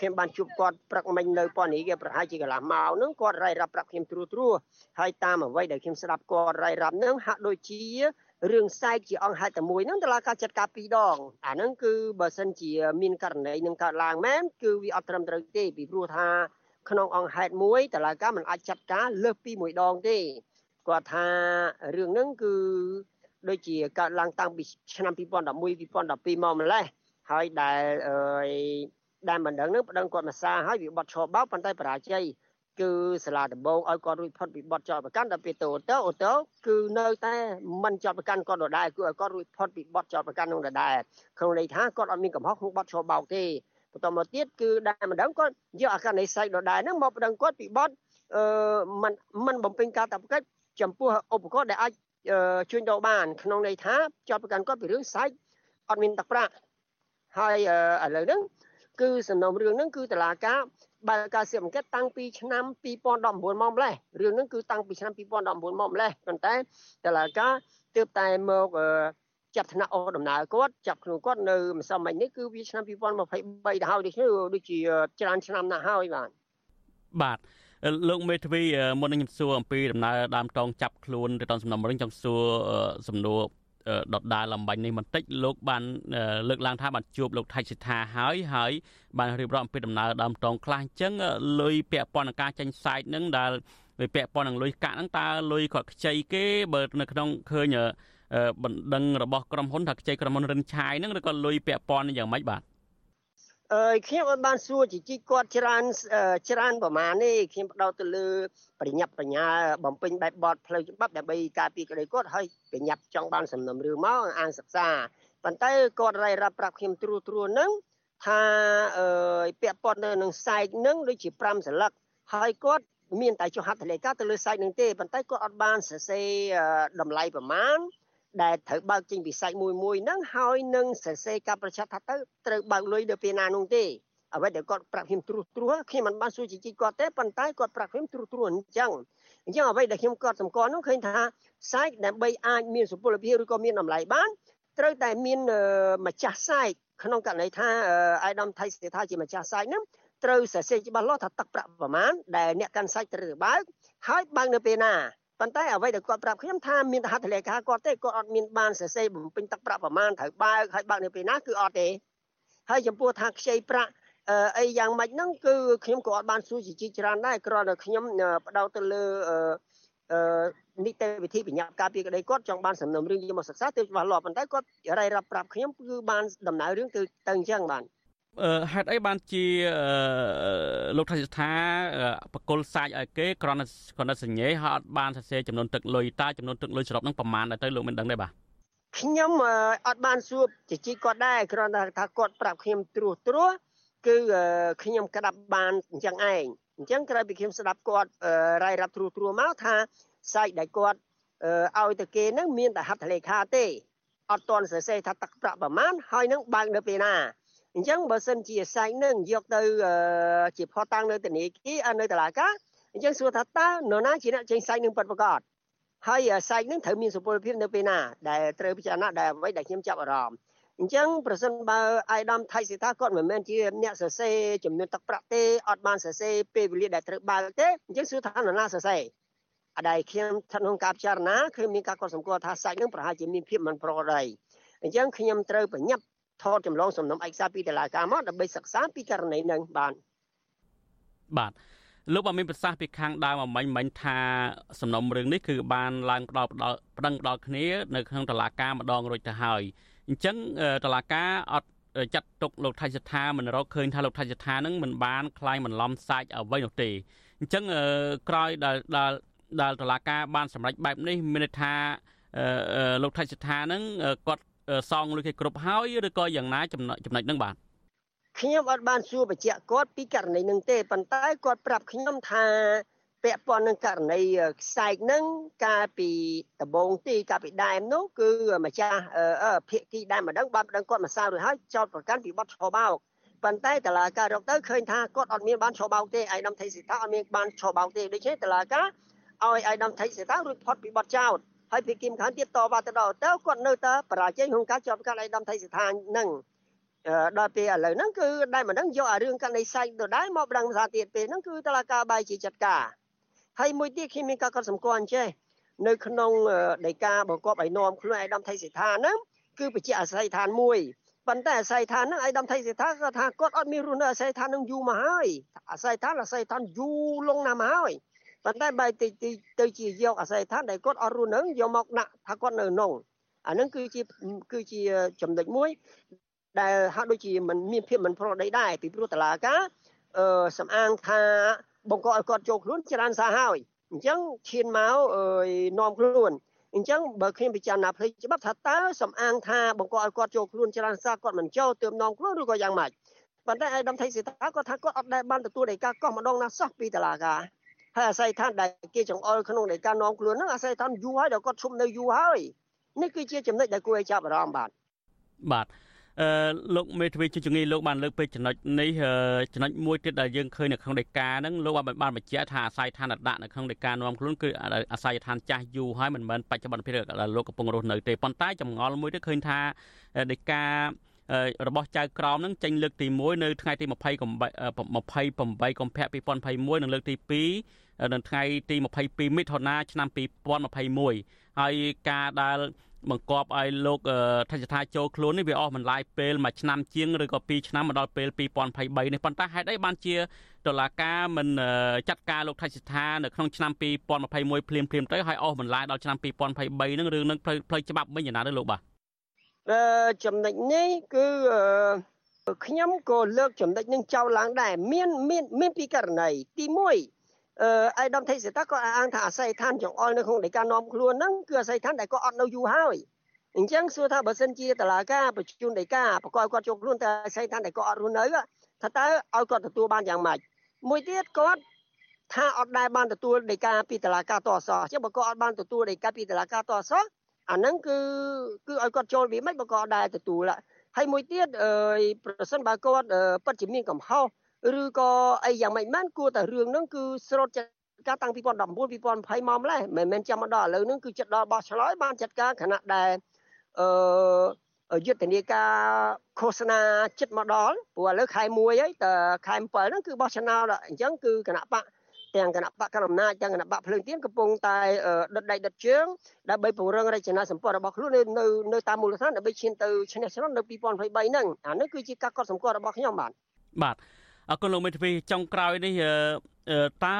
ខ្ញុំបានជួបគាត់ព្រឹកមិញនៅប៉ុននេះគេប្រហែលជាកន្លះម៉ោងហ្នឹងគាត់រាយរាប់ប្រាប់ខ្ញុំត្រួសត្រួសហើយតាមអ្វីដែលខ្ញុំស្ដាប់គាត់រាយរាប់ហ្នឹងហាក់ដូចជារឿងសែកជាអង្គហេតុតែមួយហ្នឹងតើការចាត់ការពីរដងអាហ្នឹងគឺបើសិនជាមានករណីនឹងកើតឡើងមែនគឺវាអត់ត្រឹមត្រូវទេពីព្រោះថាក្នុងអង្គហេតុមួយតើការមិនអាចចាត់ការលើសពីមួយដងទេគាត់ថារឿងហ្នឹងគឺដូចជាកើតឡើងតាំងពីឆ្នាំ2011 2012មកម្លេះហើយដែលអឺ ដែលមិនដឹងនឹងប្តឹងគាត់មកសារហើយវាបត់ឈរបោកប៉ុន្តែបរាជ័យគឺសាលាដំបងឲ្យគាត់រួចផុតពីបទចោទប្រកាន់ដល់ពេលទៅទៅអូទៅគឺនៅតែមិនចោទប្រកាន់គាត់ដដែលគឺឲ្យគាត់រួចផុតពីបទចោទប្រកាន់នោះដដែលក្នុងន័យថាគាត់អត់មានកំហុសក្នុងបទឈរបោកទេបន្តមកទៀតគឺដែលម្ដងគាត់យកអាការនៃស័យដដែលហ្នឹងមកប្តឹងគាត់ពីបទអឺมันมันបំពេញការតបកិច្ចចំពោះឧបករណ៍ដែលអាចជួញដូរបានក្នុងន័យថាចោទប្រកាន់គាត់ពីរឿងស័យអត់មានទឹកប្រាក់ហើយឥឡូវហ្នឹង គឺសំណុំរឿងហ្នឹងគឺតឡាការបើការស៊ើបអង្កេតតាំងពីឆ្នាំ2019មកម្លេះរឿងហ្នឹងគឺតាំងពីឆ្នាំ2019មកម្លេះប៉ុន្តែតឡាការទើបតែមកចាប់ថ្នាក់អស់ដំណើរគាត់ចាប់ខ្លួនគាត់នៅម្សិលមិញនេះគឺវាឆ្នាំ2023ទៅហើយដូចនេះដូចជាច្រើនឆ្នាំណាស់ហើយបាទបាទលោកមេធាវីមុននឹងខ្ញុំសួរអំពីដំណើរដើមតងចាប់ខ្លួនទៅតាមសំណុំរឿងចង់សួរសំណួរ ដដាលអំបញ្ញនេះបន្តិចលោកបានលើកឡើងថាបានជួបលោកថៃសិដ្ឋាហើយហើយបានរៀបរាប់អំពីដំណើរដើមតងខ្លះអញ្ចឹងលុយពាក់ព័ន្ធនឹងការចាញ់សាច់នឹងដែលវាពាក់ព័ន្ធនឹងលុយកាក់ហ្នឹងតើលុយគាត់ខ្ចីគេបើនៅក្នុងឃើញបណ្ដឹងរបស់ក្រុមហ៊ុនថាខ្ចីក្រុមហ៊ុនរិនឆាយហ្នឹងឬក៏លុយពាក់ព័ន្ធយ៉ាងម៉េចបាទ អឺខ្ញុំអត់បានសួរជីជីគាត់ច្រើនច្រើនប្រមាណទេខ្ញុំបដោតទៅលើប្រញាប់បញ្ញាបំពេញបែបបទផ្លូវច្បាប់ដើម្បីការពារក្តីគាត់ហើយប្រញាប់ចង់បានសំណុំរឿងមកអានសិក្សាប៉ុន្តែគាត់រាយរាប់ប្រាប់ខ្ញុំត្រួសត្រួសនឹងថាអឺពាក់ព័ន្ធនៅនឹងសែកនឹងដូចជា5សន្លឹកហើយគាត់មានតែចុះហត្ថលេខាទៅលើសែកនឹងទេប៉ុន្តែគាត់អត់បានសរសេរតម្លៃប្រមាណ ដែលត្រូវបើកចេញពីសាច់មួយមួយហ្នឹងហើយនឹងសរសេរការប្រឆាត់ថាទៅត្រូវបើកលុយនៅពេលណានោះទេអ្វីដែលគាត់ប្រាប់ខ្ញុំត្រួសត្រាសខ្ញុំមិនបានសួរជីជីគាត់ទេប៉ុន្តែគាត់ប្រាប់ខ្ញុំត្រួសត្រាសអញ្ចឹងអញ្ចឹងអ្វីដែលខ្ញុំគាត់សម្គាល់នោះឃើញថាសាច់ដើម្បីអាចមានសុពលភាពឬក៏មានតម្លៃបានត្រូវតែមានម្ចាស់សាច់ក្នុងករណីថាអាយដាមថៃសេថាជាម្ចាស់សាច់ហ្នឹងត្រូវសរសេរច្បាស់លាស់ថាទឹកប្រាក់ប្រមាណដែលអ្នកកាន់សាច់ត្រូវបើកហើយបើកនៅពេលណា ប៉ុន្តែអ្វីដែលគាត់ប្រាប់ខ្ញុំថាមានហត្ថលេខាគាត់ទេគាត់អត់មានបានសរសេរបំពេញទឹកប្រាក់ប្រមាណត្រូវបើកហើយបើកនៅពេលណាគឺអត់ទេហើយចំពោះថាខ្ចីប្រាក់អីយ៉ាងម៉េចហ្នឹងគឺខ្ញុំក៏អត់បានសួរជាច្រើនដែរគ្រាន់តែខ្ញុំបដោតទៅលើអឺនីតិវិធីបញ្ញាការពីក្តីគាត់ចង់បានសំណុំរឿងយកមកសិក្សាទើបច្បាស់លាស់ប៉ុន្តែគាត់រាយរាប់ប្រាប់ខ្ញុំគឺបានដំណើររឿងទៅទៅអញ្ចឹងបាទ ហេតុអីបានជាលោកថៃស្ថាបកុលសាច់ឲ្យគេគ្រាន់តែគ្រាន់តែសញ្ញេហើយអត់បានសរសេរចំនួនទឹកលុយតើចំនួនទឹកលុយសរុបហ្នឹងប្រមាណដែរទៅលោកមិនដឹងទេបាទខ្ញុំអត់បានសួរជជិះគាត់ដែរគ្រាន់តែថាគាត់ប្រាប់ខ្ញុំត្រួសត្រាសគឺខ្ញុំក្តាប់បានអញ្ចឹងឯងអញ្ចឹងក្រោយពីខ្ញុំស្ដាប់គាត់រាយរាប់ត្រួសត្រាសមកថាសាច់ដែលគាត់ឲ្យទៅគេហ្នឹងមានតែហត្ថលេខាទេអត់ទាន់សរសេរថាទឹកប្រាក់ប្រមាណហើយនឹងបើកនៅពេលណា អញ្ចឹងបើសិនជាសាច់នឹងយកទៅជាផតាំងនៅធនាគារនៅតុលាការអញ្ចឹងសួរថាតើនរណាជាអ្នកចេញសាច់នឹងពិតប្រាកដហើយសាច់នឹងត្រូវមានសុពលភាពនៅពេលណាដែលត្រូវពិចារណាដែលអ្វីដែលខ្ញុំចាប់អារម្មណ៍អញ្ចឹងប្រសិនបើអាយដាមថៃសេថាគាត់មិនមែនជាអ្នកសរសេរចំនួនទឹកប្រាក់ទេអត់បានសរសេរពេលវេលាដែលត្រូវបើកទេអញ្ចឹងសួរថានរណាសរសេរអដែលខ្ញុំស្ថិតក្នុងការពិចារណាគឺមានការកត់សម្គាល់ថាសាច់នឹងប្រហែលជាមានភាពមិនប្រក្រតីអញ្ចឹងខ្ញុំត្រូវប្រញាប់ ថតចម្លងសំណុំឯកសារពីតុលាការមកដើម្បីសិក្សាពីករណីនឹងបាទបាទលោកបានមានប្រសាសន៍ពីខាងដើមអមិញមិញថាសំណុំរឿងនេះគឺបានឡើងផ្ដល់ផ្ដល់ប្តឹងផ្ដល់គ្នានៅក្នុងតុលាការម្ដងរួចទៅហើយអញ្ចឹងតុលាការអត់ចាត់ទុកលោកថៃសថាមិនរកឃើញថាលោកថៃសថានឹងមិនបានคลายបន្លំសាច់អ្វីនោះទេអញ្ចឹងក្រោយដែលដែលដែលតុលាការបានសម្រេចបែបនេះមានន័យថាលោកថៃសថានឹងគាត់ សងលុយគេគ្រប់ហើយឬក៏យ៉ាងណាចំណុចចំណុចហ្នឹងបាទខ្ញុំអត់បានសួរបញ្ជាក់គាត់ពីករណីនឹងទេប៉ុន្តែគាត់ប្រាប់ខ្ញុំថាពាក់ព័ន្ធនឹងករណីខ្សែកនឹងកាលពីដបងទីកាលពីដើមនោះគឺម្ចាស់ភាគីដើមម្ដងបានម្ដងគាត់មកសាររួចហើយចោតប្រកាន់ពីបទឆោបោកប៉ុន្តែតឡាការរកទៅឃើញថាគាត់អត់មានបានឆោបោកទេឯកឧត្តមថៃសិដ្ឋាអត់មានបានឆោបោកទេដូច្នេះតឡាការឲ្យឯកឧត្តមថៃសិដ្ឋារួចផុតពីបទចោត ហើយពីគីមខានទៀតតវ៉ាទៅដល់ទៅគាត់នៅតែបរាជ័យក្នុងការជាប់កាត់ឯកឧត្តមថៃសិដ្ឋានឹងដល់ពេលឥឡូវហ្នឹងគឺដែលមិនដឹងយកអារឿងកាន់នៃសាច់ទៅដែរមកបដងភាសាទៀតពេលហ្នឹងគឺតឡាការបាយជាចាត់ការហើយមួយទៀតខ្ញុំមានការកត់សម្គាល់អញ្ចេះនៅក្នុងដីកាបង្គាប់ឲ្យនាំខ្លួនឯកឧត្តមថៃសិដ្ឋាហ្នឹងគឺបញ្ជាក់អាស័យដ្ឋានមួយប៉ុន្តែអាស័យដ្ឋានហ្នឹងឯកឧត្តមថៃសិដ្ឋាគាត់ថាគាត់អត់មានរស់នៅអាស័យដ្ឋានហ្នឹងយូរមកហើយអាស័យដ្ឋានអាស័យដ្ឋានយូរលងណាស់មកហើយ ប៉ុន្តែបែរទៅទៅជាយកអាស័យដ្ឋានដែលគាត់អត់រស់នៅយកមកដាក់ថាគាត់នៅក្នុងអានឹងគឺជាគឺជាចំណុចមួយ ដែលហាក់ដូចជាមិនមានភាពមិនប្រក្រតីដែរពីព្រោះតឡាការអឺសំអាងថាបង្កឲ្យគាត់ចូលខ្លួនច្រើនសារហើយអញ្ចឹងឈានមកអឺនាំខ្លួនអញ្ចឹងបើខ្ញុំពិចារណាផ្លេចច្បាប់ថាតើសំអាងថាបង្កឲ្យគាត់ចូលខ្លួនច្រើនសារគាត់មិនចូលទើបនាំខ្លួនឬក៏យ៉ាងម៉េចប៉ុន្តែឯកឧត្តមថៃសេតាគាត់ថាគាត់អត់ដែលបានទទួលដីកាកោះម្ដងណាសោះពីតឡាការ ហើយអាស័យដ្ឋានដែលគេចង្អុលក្នុងនៃការនាំខ្លួនហ្នឹងអាស័យដ្ឋានយូរហើយដល់គាត់ឈុំនៅយូរហើយនេះគឺជាចំណុចដែលគួរឲ្យចាប់អារម្មណ៍បាទបាទអឺលោកមេធាវីជាជំងឺលោកបានលើកពេកចំណុចនេះចំណុចមួយទៀតដែលយើងឃើញនៅក្នុងដីកាហ្នឹងលោកបានបានបញ្ជាក់ថាអាស័យដ្ឋានដាក់នៅក្នុងដីកានាំខ្លួនគឺអាស័យដ្ឋានចាស់យូរហើយមិនមែនបច្ចុប្បន្នភាពលោកកំពុងរស់នៅទេប៉ុន្តែចម្ងល់មួយទៀតឃើញថាដីកា របស់ចៅក្រមនឹងចេញលើកទី1នៅថ្ងៃទី20 28កុម្ភៈ2021និងលើកទី2នៅថ្ងៃទី22មិថុនាឆ្នាំ2021ហើយការដែលបង្កប់ឲ្យលោកថច្ចថាចូលខ្លួននេះវាអស់បន្លាយពេលមួយឆ្នាំជាងឬក៏2ឆ្នាំមកដល់ពេល2023នេះប៉ុន្តែហេតុអីបានជាតុលាការមិនចាត់ការលោកថច្ចថានៅក្នុងឆ្នាំ2021ភ្លាមភ្លាមទៅហើយអស់បន្លាយដល់ឆ្នាំ2023នឹងរឿងនឹងផ្លូវច្បាប់វិញយ៉ាងណាទៅលោកបាទអឺ ចំណុចនេះគឺខ្ញុំក៏លើកចំណុចនឹងចោលឡើងដែរមានមានមានពីករណីទី1អឺអៃដាមថេសេតាក៏អាងថាអាស័យដ្ឋានចង្អុលនៅក្នុងនៃការនាំខ្លួនហ្នឹងគឺអាស័យដ្ឋានដែលគាត់អត់នៅយូរហើយអញ្ចឹងសួរថាបើសិនជាតឡាការបញ្ជូនដីកាបកឲ្យគាត់ចូលខ្លួនតែអាស័យដ្ឋានដែលគាត់អត់រស់នៅថាតើឲ្យគាត់ទទួលបានយ៉ាងម៉េចមួយទៀតគាត់ថាអត់ដែលបានទទួលដីកាពីតឡាការតអសអញ្ចឹងបើគាត់អត់បានទទួលដីកាពីតឡាការតអស អាហ្នឹងគឺគឺឲ្យគាត់ចូលវាមិនបើគាត់អត់ដែលទទួលហើយមួយទៀតអឺប្រសិនបើគាត់ពិតជាមានកំហុសឬក៏អីយ៉ាងម៉េចមែនគួរតែរឿងហ្នឹងគឺស្រូតចាត់ការតាំង2019 2020មកម្លេះមិនមែនចាំមកដល់ឥឡូវហ្នឹងគឺចិត្តដល់បោះឆ្លោយបានចាត់ការខណៈដែលអឺយុទ្ធនាការឃោសនាចិត្តមកដល់ព្រោះឥឡូវខែ1ហើយតើខែ7ហ្នឹងគឺបោះឆ្នោតអញ្ចឹងគឺគណៈបក ទាំងគណៈបកកណ្ដាលអំណាចទាំងគណៈបកភ្លើងទៀនកំពុងតែដុតដៃដុតជើងដើម្បីពង្រឹងរចនាសម្ព័ន្ធរបស់ខ្លួននៅនៅតាមមូលដ្ឋានដើម្បីឈានទៅឈ្នះឆ្នោតនៅ2023ហ្នឹងអានេះគឺជាការកត់សម្គាល់របស់ខ្ញុំបាទបាទអរគុណលោកមេធាវីចុងក្រោយនេះតើ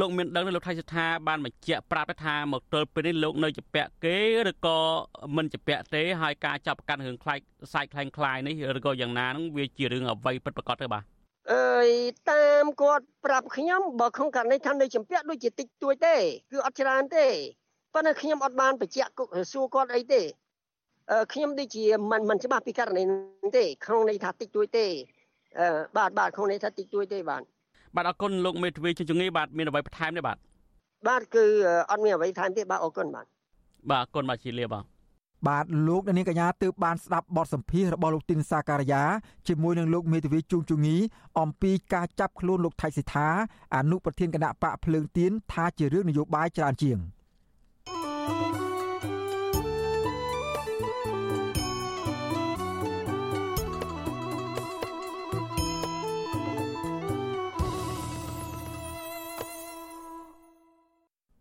លោកមានដឹងលោកថៃសថាបានបញ្ជាក់ប្រាប់ថាមកទល់ពេលនេះលោកនៅជាពាក់គេឬក៏មិនជាពាក់ទេហើយការចាប់ប្រកាន់រឿងខ្លាយសាច់ខ្លាំងខ្លាយនេះឬក៏យ៉ាងណានឹងវាជារឿងអ្វីពិតប្រាកដទេបាទ អើយតាមគាត់ប្រាប់ខ្ញុំបើក្នុងករណីថានៅចម្ពាក់ដូចជាតិចតួចទេគឺអត់ច្រើនទេប៉ុន្តែខ្ញុំអត់បានបញ្ជាក់សួរគាត់អីទេអឺខ្ញុំដូចជាមិនមិនច្បាស់ពីករណីទេក្នុងន័យថាតិចតួចទេអឺបាទបាទក្នុងន័យថាតិចតួចទេបាទបាទអរគុណលោកមេធាវីជាជំងាយបាទមានអ្វីបន្ថែមទេបាទបាទគឺអត់មានអ្វីថែមទេបាទអរគុណបាទបាទអរគុណបាទជាលាបាទ បាទលោកនាងកញ្ញាទើបបានស្ដាប់បទសម្ភាសរបស់លោកទីនសាការីយ៉ាជាមួយនឹងលោកមេធាវីជួងជងីអំពីការចាប់ខ្លួនលោកថៃសិដ្ឋាអនុប្រធានគណៈបកភ្លើងទៀនថាជារឿងនយោបាយច្រើនជាង thank you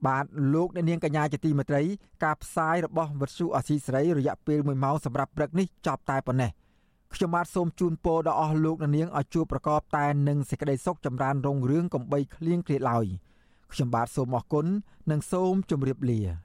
បាទលោកអ្នកនាងកញ្ញាជាទីមេត្រីការផ្សាយរបស់វិទ្យុអស៊ីសេរីរយៈពេល1ម៉ោងសម្រាប់ព្រឹកនេះចប់តែប៉ុណ្ណេះខ្ញុំបាទសូមជូនពរដល់អស់លោកអ្នកនាងឲ្យជួបប្រកបតែនឹងសេចក្តីសុខចម្រើនរុងរឿងកំបីគ្លៀងគ្លាតឡើយខ្ញុំបាទសូមអរគុណនិងសូមជម្រាបលា